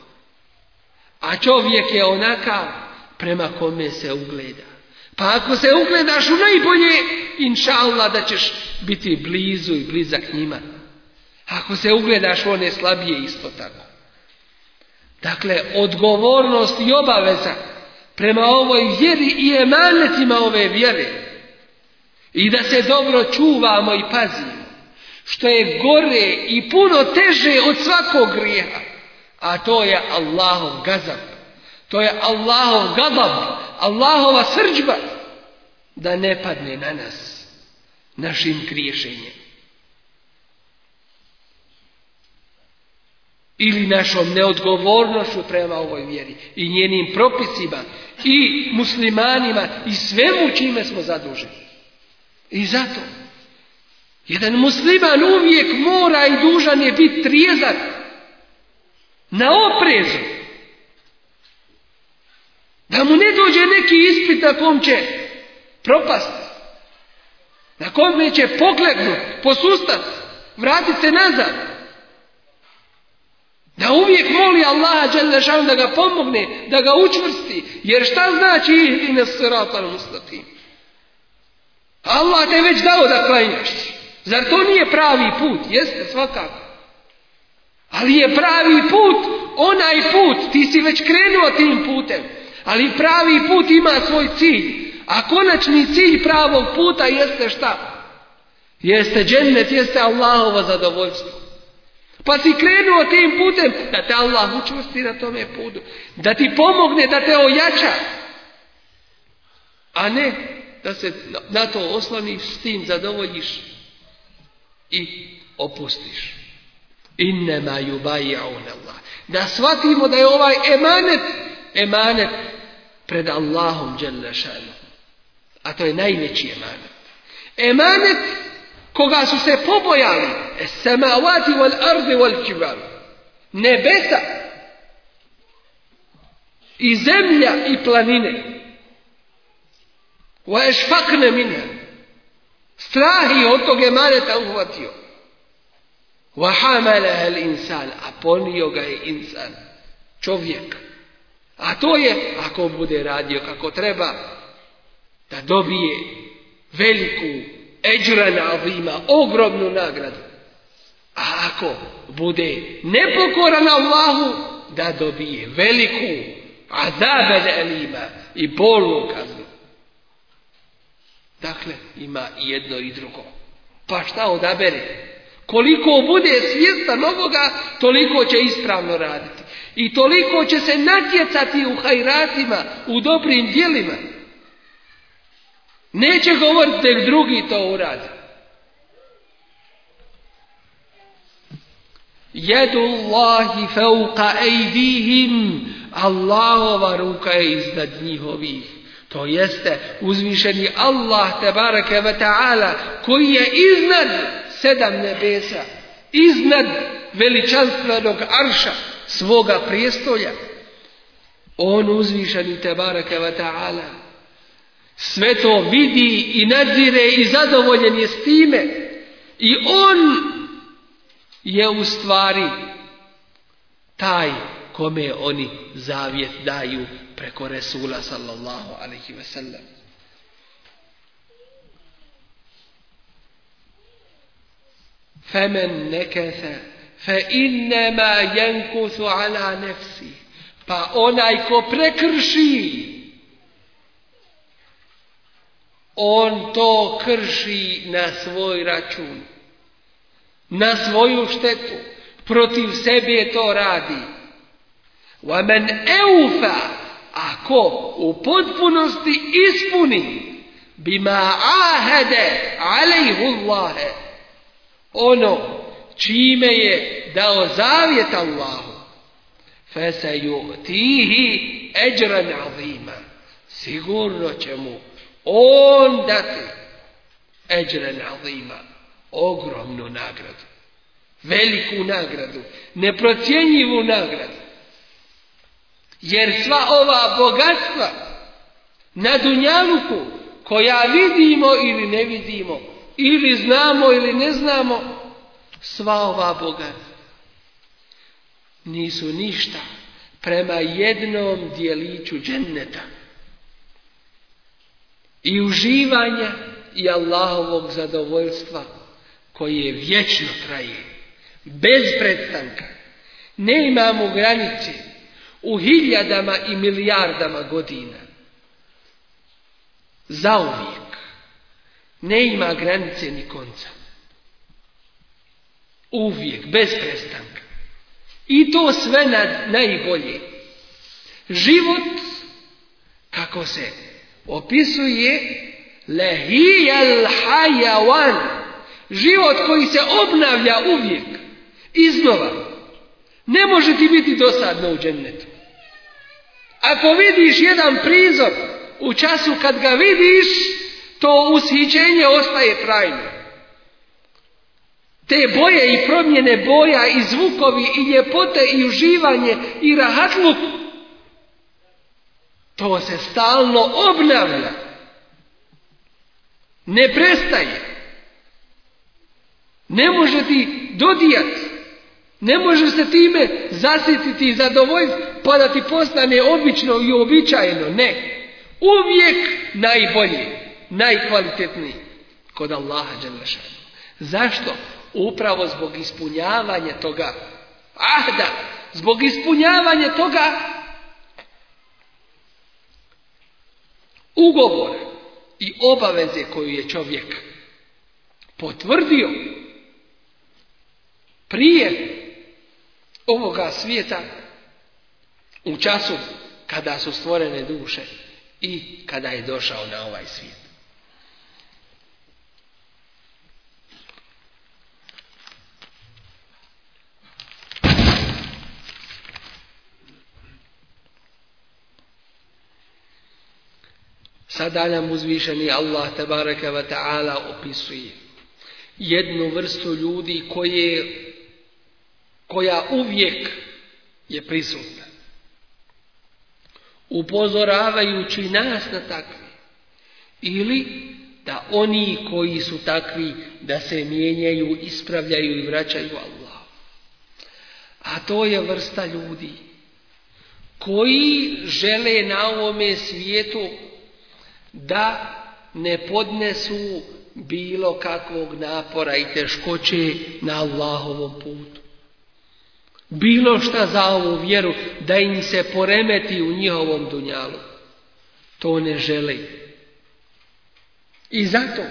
A čovjek je onakav prema kome se ugleda. Pa ako se ugledaš u najbolje, inša Allah da ćeš biti blizu i blizak njima. Ako se ugledaš u one slabije isto tako. Dakle, odgovornost i obaveza prema ovoj vjeri i emanetima ove vjere. I da se dobro čuvamo i pazimo. Što je gore i puno teže od svakog grijeha. A to je Allahov gazab. To je Allahov gabab. Allahova srđba. Da ne padne na nas. Našim griješenjem. ili našom neodgovornošću prema ovoj vjeri i njenim propisima i muslimanima i svemu čime smo zaduženi. I zato jedan musliman uvijek mora i dužan je biti trijezan na oprezu da mu ne dođe neki ispit na kom će propast na kom će pogledno posustat, vratit se nazad da uvijek moli Allaha da ga pomogne, da ga učvrsti. Jer šta znači ne siratan ustati? Allah te već dao da klanjaš. Zar to nije pravi put? Jeste svakako. Ali je pravi put onaj put. Ti si već krenuo tim putem. Ali pravi put ima svoj cilj. A konačni cilj pravog puta jeste šta? Jeste džennet, jeste Allahovo zadovoljstvo. Pa si krenuo tim putem da te Allah učvrsti na tome putu. Da ti pomogne, da te ojača. A ne da se na to osloniš, s tim zadovoljiš i opustiš. Innema jubajaun Allah. Da shvatimo da je ovaj emanet, emanet pred Allahom A to je najveći emanet. Emanet koga su se pobojali e, samavati wal ardi wal jibal nebesa i zemlja i planine wa ešfakne minha Strahi od tog emaneta uhvatio wa hamalaha al insan a ponio ga je insan čovjek a to je ako bude radio kako treba da dobije veliku Eđran azima, ogromnu nagradu. A ako bude nepokoran Allahu, da dobije veliku azabel elima i bolnu kaznu. Dakle, ima i jedno i drugo. Pa šta odabere? Koliko bude svjestan novoga, toliko će ispravno raditi. I toliko će se natjecati u hajratima, u dobrim dijelima. Neće govoriti da drugi to uradi. Jedu Allahi feuka ejdihim. Allahova ruka je iznad njihovih. To jeste uzvišeni Allah barake ve ta'ala koji je iznad sedam nebesa, iznad veličanstvenog arša svoga prijestolja. On uzvišeni barake ve ta'ala sve to vidi i nadzire i zadovoljen je s time. I on je u stvari taj kome oni zavjet daju preko Resula sallallahu alaihi ve sellem. Femen nekese fe innema jenkusu ala nefsi. Pa onaj ko prekrši on to krši na svoj račun. Na svoju štetu. Protiv sebe to radi. Vamen eufa, ako u potpunosti ispuni bima ahede alejhullahe ono čime je dao zavjet Allahu fese tihi eđran azima sigurno će mu on dati eđren azima, ogromnu nagradu, veliku nagradu, neprocjenjivu nagradu. Jer sva ova bogatstva na Dunjaluku koja vidimo ili ne vidimo, ili znamo ili ne znamo, sva ova bogatstva nisu ništa prema jednom dijeliću dženneta i uživanja i Allahovog zadovoljstva koji je vječno traje, bez predstanka. Ne imamo granice u hiljadama i milijardama godina. Zauvijek ne ima granice ni konca. Uvijek, bez prestanka. I to sve najbolje. Život kako se opisuje lehijal hajawan život koji se obnavlja uvijek iznova ne može ti biti dosadno u džennetu ako vidiš jedan prizor u času kad ga vidiš to ushićenje ostaje trajno te boje i promjene boja i zvukovi i ljepote i uživanje i rahatluku to se stalno obnavlja. Ne prestaje. Ne može ti dodijati. Ne može se time zasititi i zadovoljiti pa da ti postane obično i uobičajeno. Ne. Uvijek najbolji, najkvalitetniji kod Allaha Đelešanu. Zašto? Upravo zbog ispunjavanja toga ahda, zbog ispunjavanja toga ugovor i obaveze koju je čovjek potvrdio prije ovoga svijeta u času kada su stvorene duše i kada je došao na ovaj svijet. Sada nam uzvišeni Allah tabaraka wa ta'ala opisuje jednu vrstu ljudi koje, koja uvijek je prisutna. Upozoravajući nas na takvi. Ili da oni koji su takvi da se mijenjaju, ispravljaju i vraćaju Allah. A to je vrsta ljudi koji žele na ovome svijetu da ne podnesu bilo kakvog napora i teškoće na Allahovom putu. Bilo šta za ovu vjeru, da im se poremeti u njihovom dunjalu. To ne žele. I zato,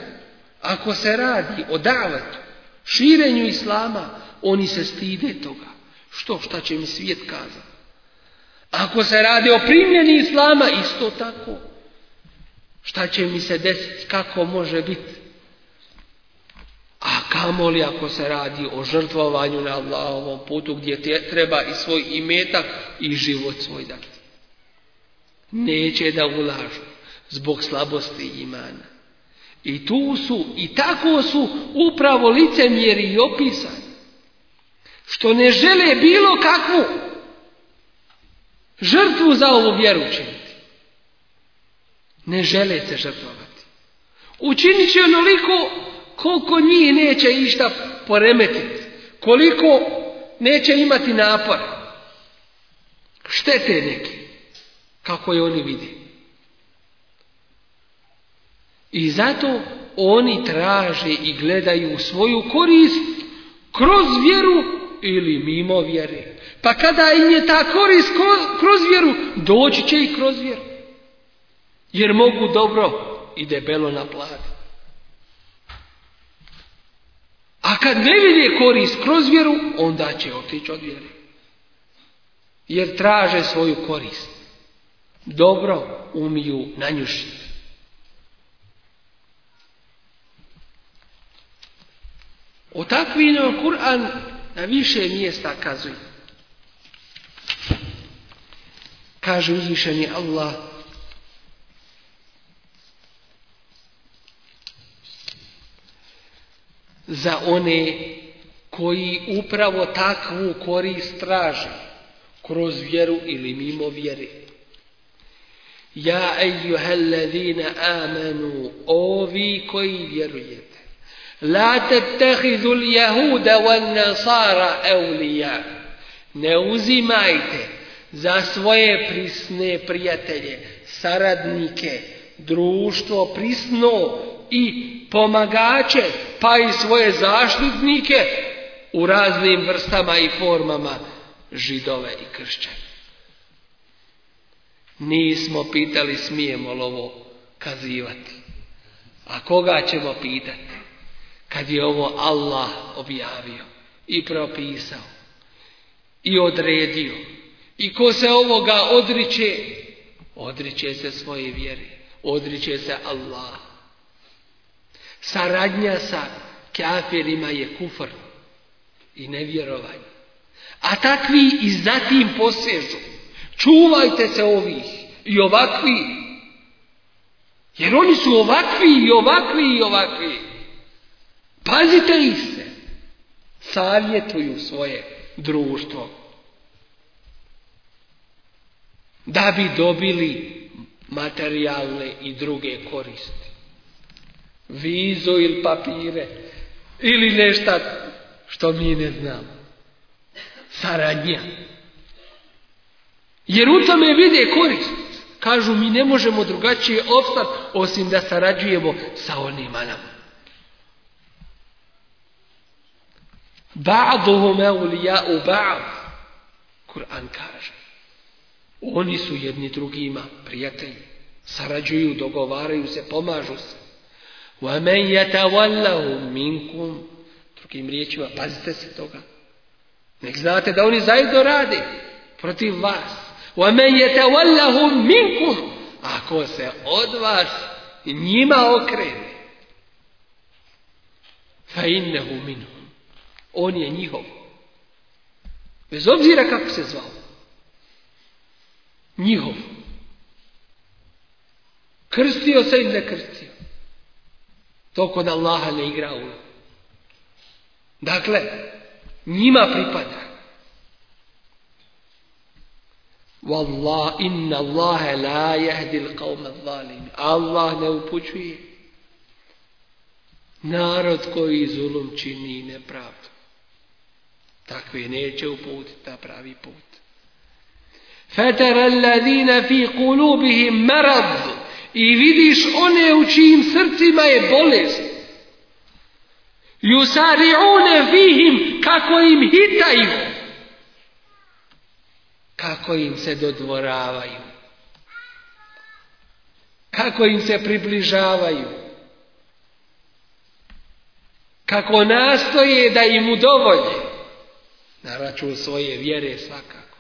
ako se radi o davatu, širenju Islama, oni se stide toga. Što, šta će im svijet kazati? Ako se radi o primjeni Islama, isto tako. Šta će mi se desiti? Kako može biti? A kamoli ako se radi o žrtvovanju na Allahovom putu gdje treba i svoj imetak i život svoj dati. Neće da ulažu zbog slabosti imana. I tu su, i tako su upravo licemjeri i opisani. Što ne žele bilo kakvu žrtvu za ovu vjeru ne žele se žrtvovati. Učinit će onoliko koliko njih neće išta poremetiti. Koliko neće imati napor. Štete neki. Kako je oni vidi. I zato oni traže i gledaju svoju korist kroz vjeru ili mimo vjere. Pa kada im je ta korist kroz vjeru, doći će i kroz vjeru jer mogu dobro i debelo naplatiti. A kad ne vide korist kroz vjeru, onda će otići od vjere. Jer traže svoju korist. Dobro umiju nanjušiti. O takvino Kur'an na više mjesta kazuje. Kaže uzvišeni Allah za one koji upravo takvu korist traže kroz vjeru ili mimo vjeri. Ja ejuhellezina amanu, ovi koji vjerujete. La tettehidu jehuda wal nasara eulija. Ne uzimajte za svoje prisne prijatelje, saradnike, društvo prisno i pomagače, pa i svoje zaštitnike u raznim vrstama i formama židove i kršćane. Nismo pitali smijemo li ovo kazivati. A koga ćemo pitati? Kad je ovo Allah objavio i propisao i odredio. I ko se ovoga odriče, odriče se svoje vjere, odriče se Allah. Saradnja sa kafirima je kufr i nevjerovanje. A takvi i zatim posežu. Čuvajte se ovih i ovakvi. Jer oni su ovakvi i ovakvi i ovakvi. Pazite ih se. Savjetuju svoje društvo. Da bi dobili materijalne i druge koristi vizu ili papire ili nešto što mi ne znamo. Saradnja. Jer u tome vide korist. Kažu mi ne možemo drugačije opstati osim da sarađujemo sa onima nama. Ba'duhum u ba'd. Kur'an kaže. Oni su jedni drugima prijatelji. Sarađuju, dogovaraju se, pomažu se. وَمَنْ يَتَوَلَّهُ مِنْكُمْ Drugim riječima, pazite se toga. Nek znate da oni zajedno rade protiv vas. وَمَنْ يَتَوَلَّهُ مِنْكُمْ Ako se od vas njima okrene. فَإِنَّهُ مِنْهُمْ On je njihov. Bez obzira kako se zvao. Njihov. Krstio se i ne krstio. To kod Allaha ne igra u. Dakle, njima pripada. Wallah, inna Allahe la Allah ne upućuje narod koji zulum čini nepravdu. Takve neće uputiti na pravi put. Fetara alladhina fi qulubihim marad i vidiš one u čijim srcima je bolest. one vihim kako im hitaju. Kako im se dodvoravaju. Kako im se približavaju. Kako nastoje da im udovolje. Na račun svoje vjere svakako.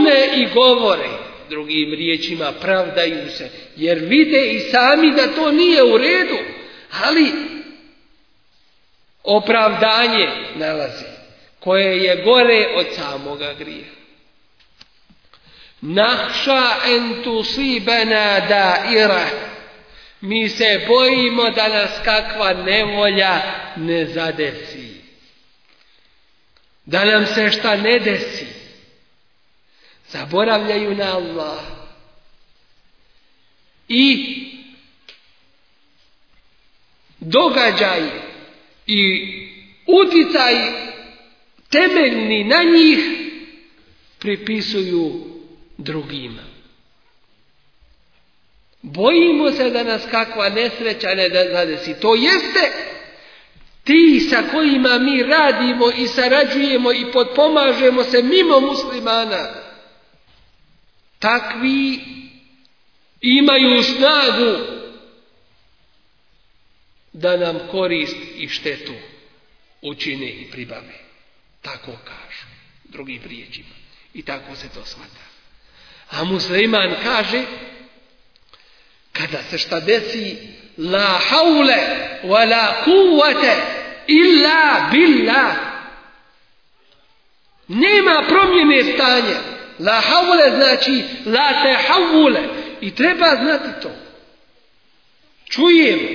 lune i govore Drugim riječima pravdaju se jer vide i sami da to nije u redu, ali opravdanje nalazi koje je gore od samoga grija. Nahša sibena da ira. Mi se bojimo da nas kakva nevolja ne zadeci Da nam se šta ne desi zaboravljaju na Allah i događaj i uticaj temeljni na njih pripisuju drugima. Bojimo se da nas kakva nesreća ne da zadesi. To jeste ti sa kojima mi radimo i sarađujemo i potpomažemo se mimo muslimana takvi imaju snagu da nam korist i štetu učine i pribave. Tako kažu drugim riječima. I tako se to smatra. A musliman kaže kada se šta desi la haule wa la kuvate illa billah nema promjene stanja La havule znači la te I treba znati to. Čujemo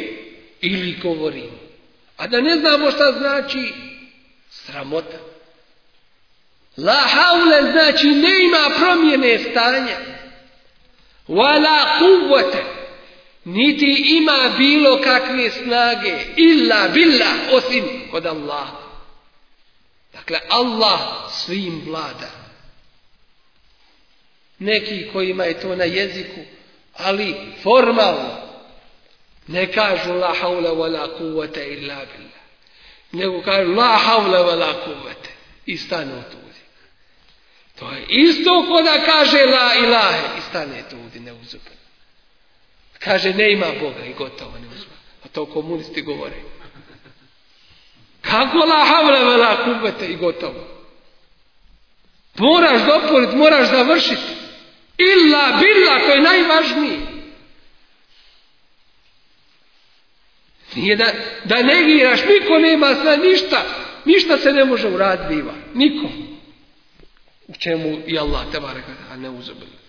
ili govorimo. A da ne znamo šta znači sramota. La Haule znači ne ima promjene stanja. Wala kuvvete. Niti ima bilo kakve snage. Illa billa osim kod Allaha. Dakle, Allah svim vlada. Neki kojima je to na jeziku, ali formalno ne kažu la haula wa la kuvvata illa billah. Nego kažu la haula wa la i stanu tu. To je isto ko da kaže la ilahe i stane tu ne Kaže ne ima Boga i gotovo ne A to komunisti govore. Kako la havle vela kubete i gotovo. Moraš dopuniti, moraš završiti. Illa bila, to je najvažniji. Nije da, da negiraš, niko nema sna, ništa, ništa se ne može uraditi biva, niko. U čemu i Allah te a ne uzabili.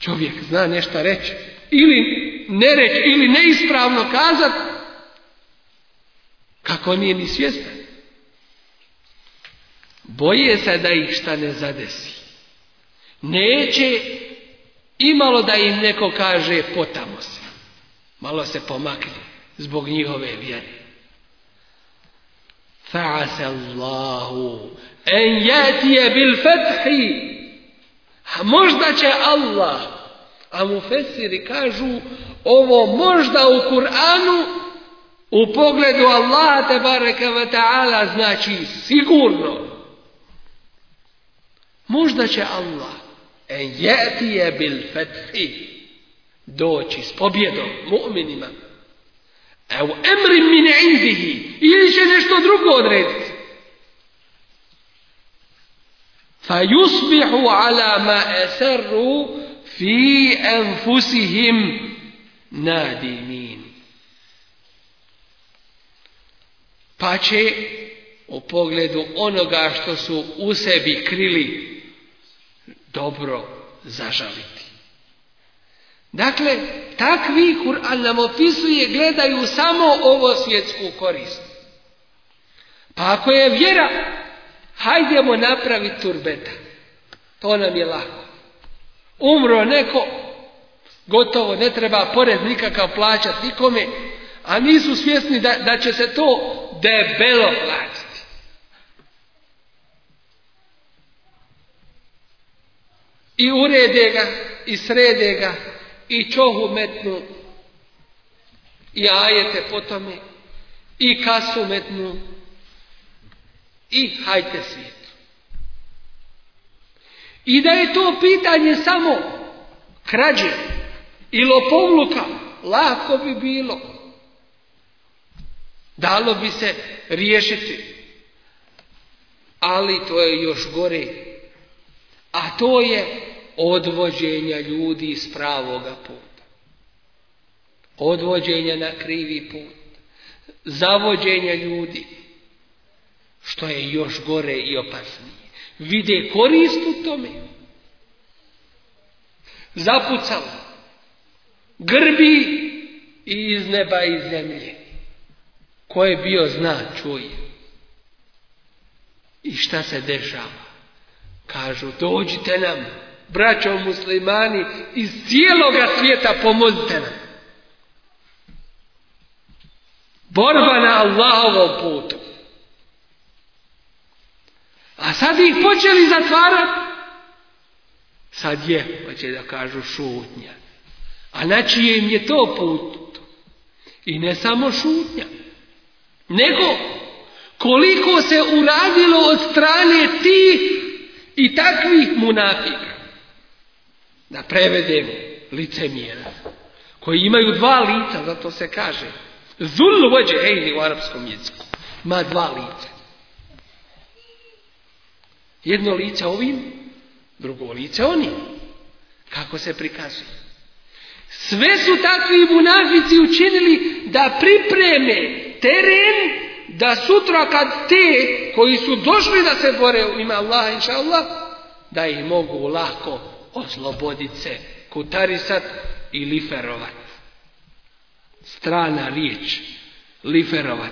Čovjek zna nešto reći, ili ne reći, ili neispravno kazat, kako nije ni svjestan. Boje se da ih šta ne zadesi neće imalo da im neko kaže potamo se. Malo se pomakni zbog njihove vjere. Fa'asa Allahu en bil fethi. A možda će Allah, a mu fesiri kažu ovo možda u Kur'anu u pogledu Allaha te bareke ve ta'ala znači sigurno. Možda će Allah En jeti bil fethi. Doći s pobjedom mu'minima. E, u emri mine indihi. Ili će nešto drugo odrediti. Fa yusbihu ala ma eserru fi enfusihim nadimin. Pa će u pogledu onoga što su u sebi krili dobro zažaliti. Dakle, takvi Kur'an nam opisuje, gledaju samo ovo svjetsku korist. Pa ako je vjera, hajdemo napraviti turbeta. To nam je lako. Umro neko, gotovo, ne treba pored nikakav plaćat nikome, a nisu svjesni da, da će se to debelo plaćati. i urede ga i srede ga i čohu metnu i ajete po tome i kasu metnu i hajte svijetu. I da je to pitanje samo krađe i lopovluka, lako bi bilo. Dalo bi se riješiti. Ali to je još gore a to je odvođenja ljudi iz pravoga puta. Odvođenja na krivi put. zavođenje ljudi. Što je još gore i opasnije. Vide korist u tome. Zapucala. Grbi i iz neba i zemlje. Ko je bio zna, čuje. I šta se dešava? Kažu, dođite nam, braćo muslimani, iz cijeloga svijeta pomozite nam. Borba na Allahovom putu. A sad ih počeli zatvarati. Sad je, hoće da kažu, šutnja. A na im je to put? I ne samo šutnja. Nego koliko se uradilo od strane tih i takvih munafika da prevedemo licemjera koji imaju dva lica, zato se kaže zul vođe hejni u arapskom jeziku ima dva lica jedno lice ovim drugo lice onim kako se prikazuje sve su takvi munafici učinili da pripreme teren da sutra kad te koji su došli da se bore u ime Allaha inša Allah, da ih mogu lako osloboditi se, kutarisat i liferovat. Strana riječ, liferovat,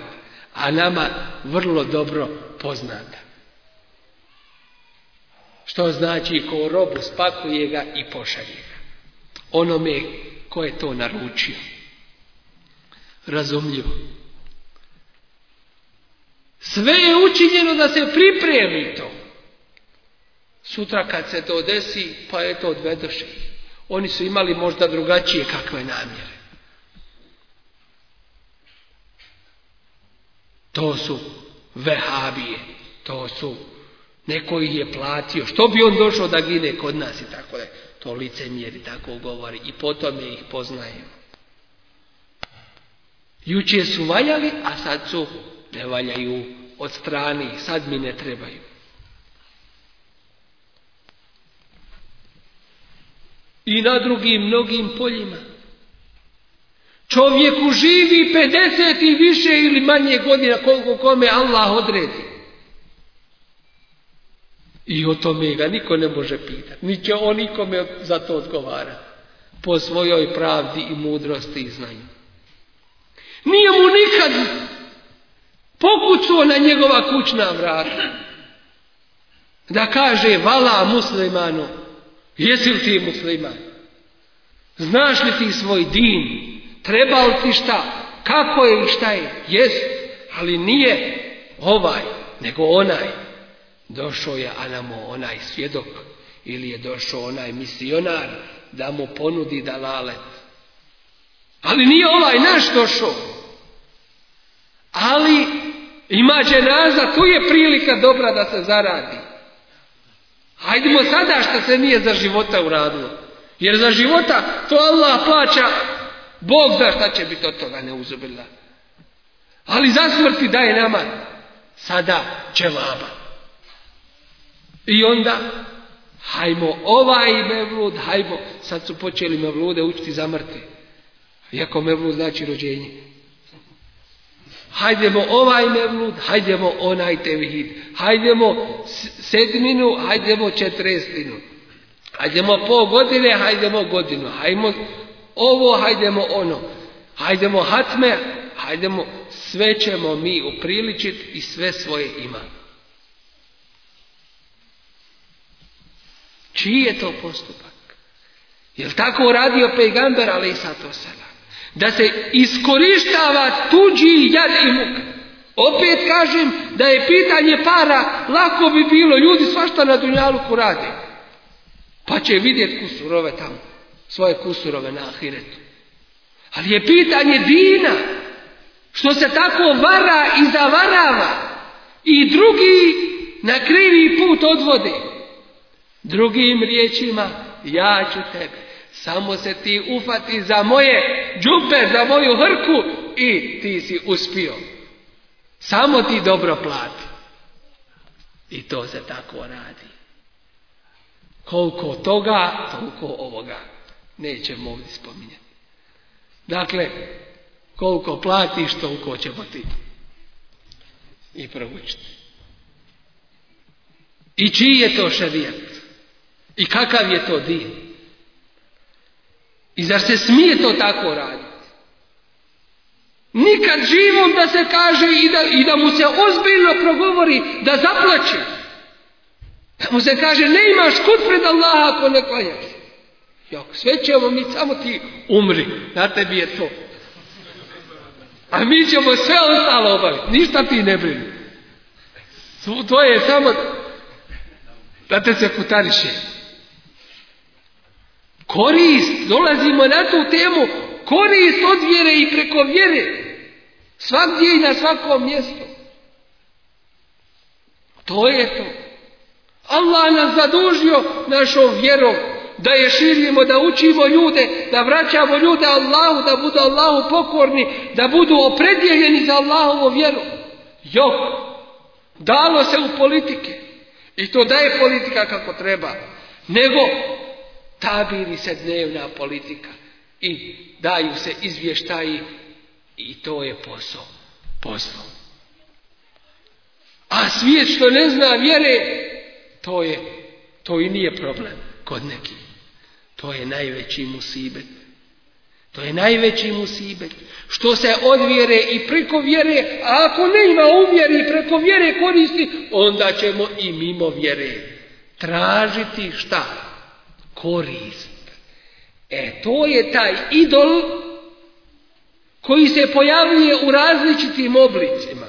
a nama vrlo dobro poznata. Što znači ko robu spakuje ga i pošalje ga. Onome ko je to naručio. Razumljivo. Sve je učinjeno da se pripremi to. Sutra kad se to desi, pa eto odvedoše Oni su imali možda drugačije kakve namjere. To su vehabije, to su neko ih je platio. Što bi on došao da gine kod nas i tako da... To mjeri tako govori i potom je ih poznaju. Juče su valjali, a sad su ne valjaju od strani, sad mi ne trebaju. I na drugim mnogim poljima. Čovjeku živi 50 i više ili manje godina koliko kome Allah odredi. I o tome ga niko ne može pitati. Ni će on nikome za to odgovara Po svojoj pravdi i mudrosti i znanju. Nije mu nikad pokucao na njegova kućna vrata. Da kaže, vala muslimanu jesi li ti musliman? Znaš li ti svoj din? Treba li ti šta? Kako je i šta je? Jest, ali nije ovaj, nego onaj. Došao je, a namo onaj svjedok. Ili je došao onaj misionar da mu ponudi dalale. Ali nije ovaj naš došao. Ali ima dženaza, tu je prilika dobra da se zaradi. Hajdemo sada što se nije za života uradilo. Jer za života to Allah plaća, Bog zna šta će biti od toga neuzubila. Ali za smrti daje nama sada vaba. I onda hajmo ovaj mevlud, hajmo, sad su počeli mevlude učiti za mrtve. Iako mevlud znači rođenje hajdemo ovaj mevlud, hajdemo onaj tevhid, hajdemo sedminu, hajdemo četrestinu, hajdemo po godine, hajdemo godinu, hajdemo ovo, hajdemo ono, hajdemo hatme, hajdemo, sve ćemo mi upriličiti i sve svoje ima. Čiji je to postupak? Jel tako uradio pejgamber, ali i sato da se iskorištava tuđi jad i muk. Opet kažem da je pitanje para, lako bi bilo, ljudi svašta na Dunjaluku rade. Pa će vidjeti kusurove tamo, svoje kusurove na ahiretu. Ali je pitanje dina, što se tako vara i zavarava i drugi na krivi put odvode. Drugim riječima, ja ću tebe samo se ti ufati za moje džupe, za moju hrku i ti si uspio. Samo ti dobro plati. I to se tako radi. Koliko toga, toliko ovoga. Nećemo ovdje spominjati. Dakle, koliko platiš, toliko ćemo ti i proučiti. I čiji je to ševijet? I kakav je to dio. I zar se smije to tako raditi? Nikad živom da se kaže i da, i da mu se ozbiljno progovori da zaplaće. Da mu se kaže ne imaš kut pred Allaha ako ne klanjaš. sve ćemo mi samo ti umri, na tebi je to. A mi ćemo sve ostalo obaviti, ništa ti ne brini. To je samo da te se Korist, dolazimo na tu temu, korist od vjere i preko vjere. Svakdje i na svakom mjestu. To je to. Allah nas zadužio našom vjerom da je širimo, da učimo ljude, da vraćamo ljude Allahu, da budu Allahu pokorni, da budu opredjeljeni za Allahovu vjeru. Jok, dalo se u politike. I to daje politika kako treba. Nego tabiri se dnevna politika i daju se izvještaji i to je posao. Posao. A svijet što ne zna vjere, to je, to i nije problem kod nekih. To je najveći musibet. To je najveći musibet. Što se od vjere i preko vjere, a ako ne ima i preko vjere koristi, onda ćemo i mimo vjere tražiti šta? korist. E to je taj idol koji se pojavljuje u različitim oblicima,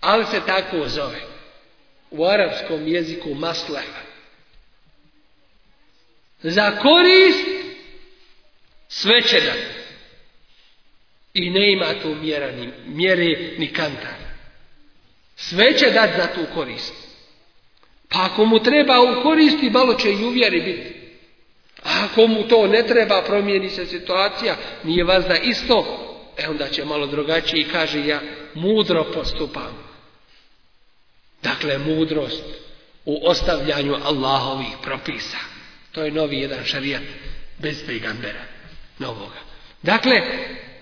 ali se tako zove. U arapskom jeziku masleha. Za korist svećena. I ne ima tu mjera, ni, mjere ni Sve će dati za tu korist. Pa ako mu treba u koristi, malo će i uvjeri biti. A ako mu to ne treba, promijeni se situacija, nije vas da isto, e onda će malo drugačije i kaže ja mudro postupam. Dakle, mudrost u ostavljanju Allahovih propisa. To je novi jedan šarijat bez pegambera novoga. Dakle,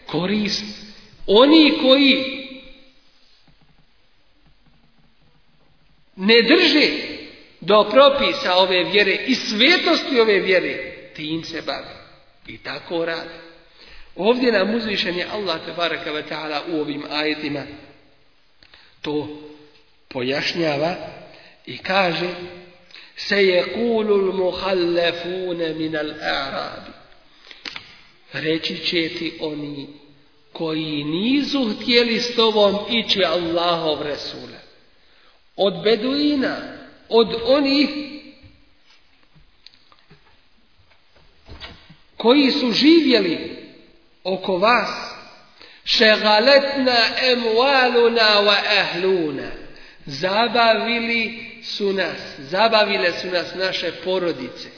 korist. Oni koji ne drže do propisa ove vjere i svetosti ove vjere, tim se bave. I tako radi. Ovdje nam uzvišen je Allah tabaraka ve ta'ala u ovim ajetima to pojašnjava i kaže se je kulul muhallefune minal arabi reći će ti oni koji nisu htjeli s tobom ići Allahov Resule. Od beduina, od onih koji su živjeli oko vas šegaletna emualuna wa ehluna zabavili su nas zabavile su nas naše porodice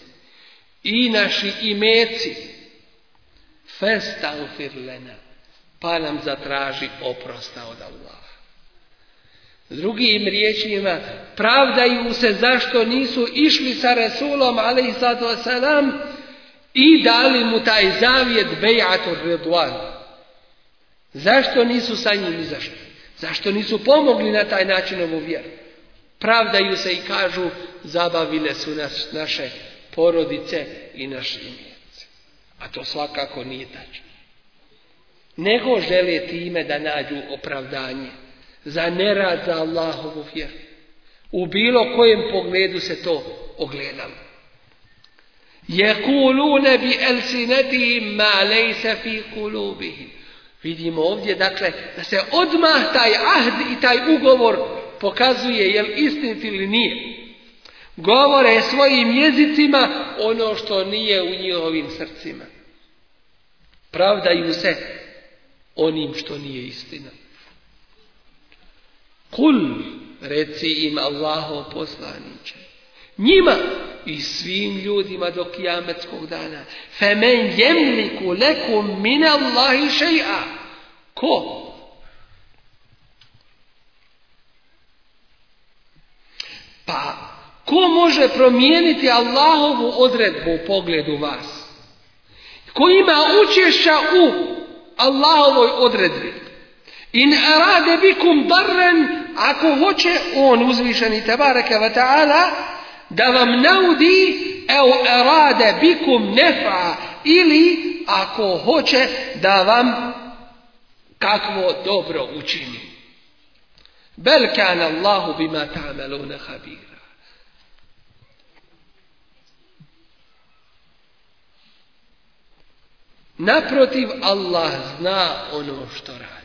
i naši imeci u lena pa nam zatraži oprosta od Allah Drugim riječima, pravdaju se zašto nisu išli sa Resulom, ali i i dali mu taj zavjet Bejator Redwan. Zašto nisu sa njim izašli? Zašto nisu pomogli na taj način ovu vjeru? Pravdaju se i kažu, zabavile su naše porodice i naše imjenice, A to svakako nije tačno. Nego žele time da nađu opravdanje za nerad za Allahovu vjeru. U bilo kojem pogledu se to ogledalo. Jekulune bi elsinetihim ma lejse fi kulubihim. Vidimo ovdje, dakle, da se odmah taj ahd i taj ugovor pokazuje jel istinit ili nije. Govore svojim jezicima ono što nije u njihovim srcima. Pravdaju se onim što nije istina. Kul, reci im Allaho poslaniće njima i svim ljudima do kijametskog dana. Femen jemliku leku min Allahi Ko? Pa, ko može promijeniti Allahovu odredbu u pogledu vas? Ko ima učešća u Allahovoj odredbi? In arade bikum darren, ako hoće on uzvišeni tabaraka wa ta'ala, da vam naudi evo erade bikum nefa ili ako hoće da vam kakvo dobro učini. Bel kan Allahu bima ta'maluna khabira. Naprotiv Allah zna ono što radi.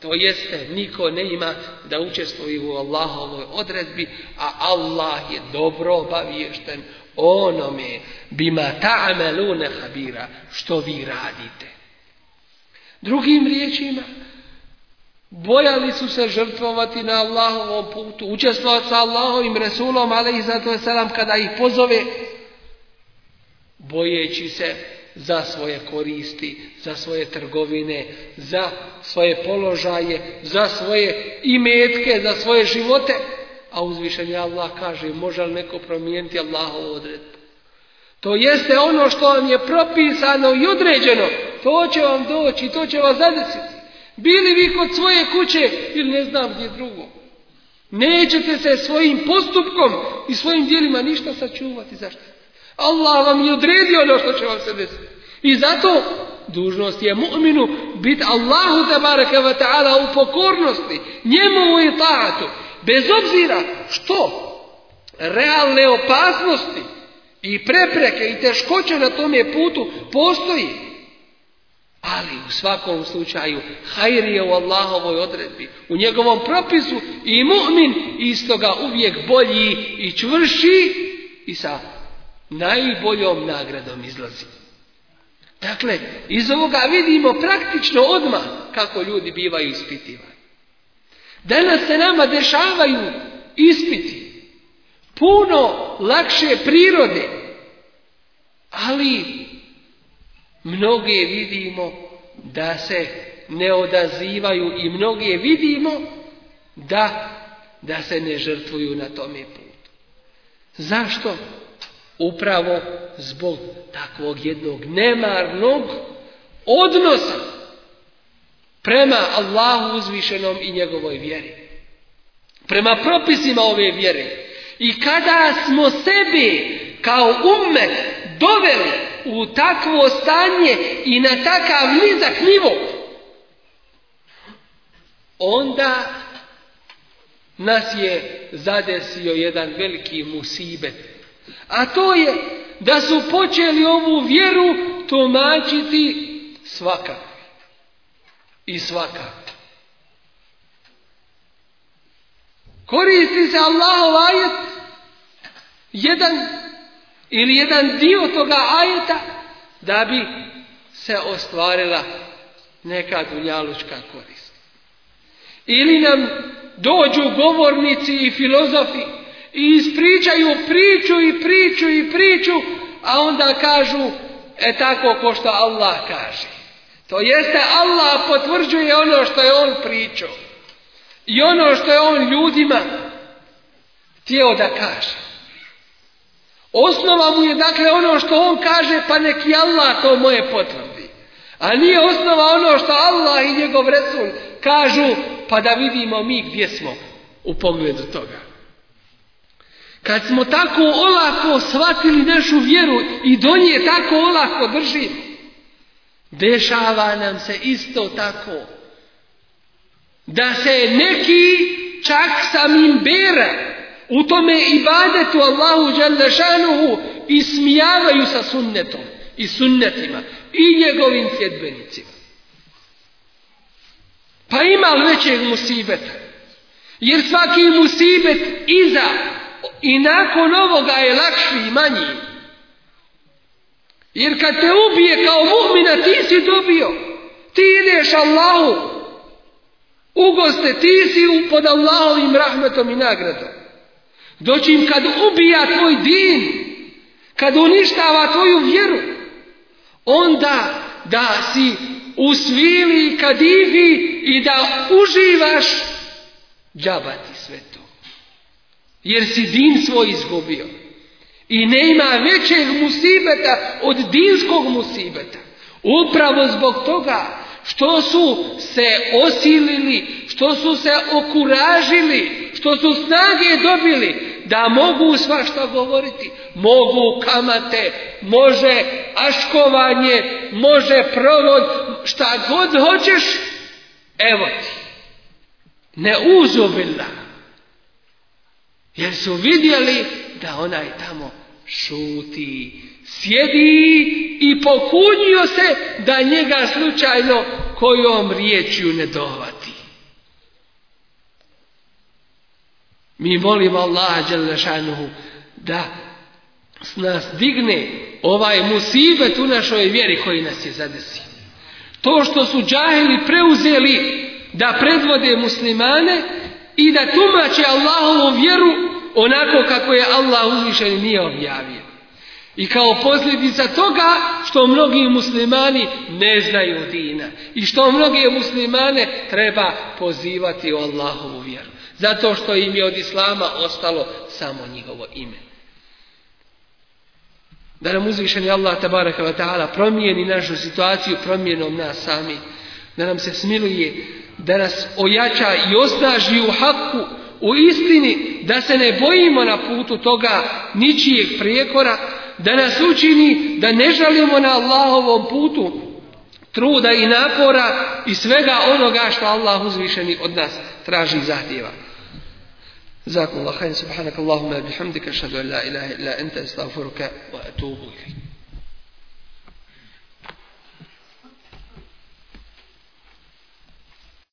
To jeste, niko ne ima da učestvuje u Allahovoj odredbi, a Allah je dobro obaviješten onome bima ta'amelune habira, što vi radite. Drugim riječima, bojali su se žrtvovati na Allahovom putu, učestvovati sa Allahovim Resulom, ali i zato je selam kada ih pozove, bojeći se za svoje koristi, za svoje trgovine, za svoje položaje, za svoje imetke, za svoje živote. A uzvišenje Allah kaže, može li neko promijeniti Allahov odredbu? To jeste ono što vam je propisano i određeno. To će vam doći, to će vas zadesiti. Bili vi kod svoje kuće ili ne znam gdje drugo. Nećete se svojim postupkom i svojim djelima ništa sačuvati. Zašto? Allah vam je odredio ono što će vam se desiti. I zato dužnost je mu'minu biti Allahu tabaraka wa ta'ala u pokornosti, njemu i taatu, bez obzira što realne opasnosti i prepreke i teškoće na tom je putu postoji. Ali u svakom slučaju hajr je u Allahovoj odredbi, u njegovom propisu i mu'min istoga uvijek bolji i čvrši i sa najboljom nagradom izlazi. Dakle, iz ovoga vidimo praktično odmah kako ljudi bivaju ispitivani. Danas se nama dešavaju ispiti puno lakše prirode, ali mnoge vidimo da se ne odazivaju i mnoge vidimo da, da se ne žrtvuju na tome putu. Zašto? Upravo zbog takvog jednog nemarnog odnosa prema Allahu uzvišenom i njegovoj vjeri. Prema propisima ove vjere. I kada smo sebi kao umme doveli u takvo stanje i na takav nizak nivo, onda nas je zadesio jedan veliki musibet a to je da su počeli ovu vjeru tumačiti svakako. I svakako. Koristi se Allahov ajet, jedan ili jedan dio toga ajeta, da bi se ostvarila neka dunjalučka korist. Ili nam dođu govornici i filozofi i ispričaju priču i priču i priču, a onda kažu, e tako ko što Allah kaže. To jeste Allah potvrđuje ono što je on pričao. I ono što je on ljudima htio da kaže. Osnova mu je dakle ono što on kaže, pa neki Allah to moje potvrdi. A nije osnova ono što Allah i njegov Resul kažu, pa da vidimo mi gdje smo u pogledu toga. Kad smo tako olako shvatili našu vjeru i do nje tako olako drži, dešava nam se isto tako. Da se neki čak samim bere u tome ibadetu Allahu Đalešanuhu i smijavaju sa sunnetom i sunnetima i njegovim sjedbenicima. Pa ima li većeg musibeta? Jer svaki musibet iza i nakon ovoga je lakši i manji. Jer kad te ubije kao Muhmina ti si dobio. Ti ideš Allahu. Ugoste ti si pod Allahovim rahmetom i nagradom. Doćim kad ubija tvoj din, kad uništava tvoju vjeru, onda da si u kad i i da uživaš džabati jer si din svoj izgubio. I nema većeg musibeta od dinskog musibeta. Upravo zbog toga što su se osilili, što su se okuražili, što su snage dobili da mogu svašta govoriti. Mogu kamate, može aškovanje, može provod, šta god hoćeš, evo ti. Ne uzubila jer su vidjeli da onaj tamo šuti, sjedi i pokunio se da njega slučajno kojom riječju ne dovati. Mi molimo Allaha Đelešanuhu da nas digne ovaj musibet u našoj vjeri koji nas je zadesio. To što su džahili preuzeli da predvode muslimane i da tumače Allahovu vjeru onako kako je Allah uzvišen nije objavio. I kao posljedica toga što mnogi muslimani ne znaju dina i što mnoge muslimane treba pozivati u Allahovu vjeru. Zato što im je od Islama ostalo samo njihovo ime. Da nam uzvišeni Allah promijeni našu situaciju promjenom nas sami. Da nam se smiluje da nas ojača i osnaži u haku, u istini, da se ne bojimo na putu toga ničijeg prijekora, da nas učini da ne žalimo na Allahovom putu truda i napora i svega onoga što Allah uzvišeni od nas traži i zahtjeva. Zakon Allah, subhanak bihamdika, šadu wa atubu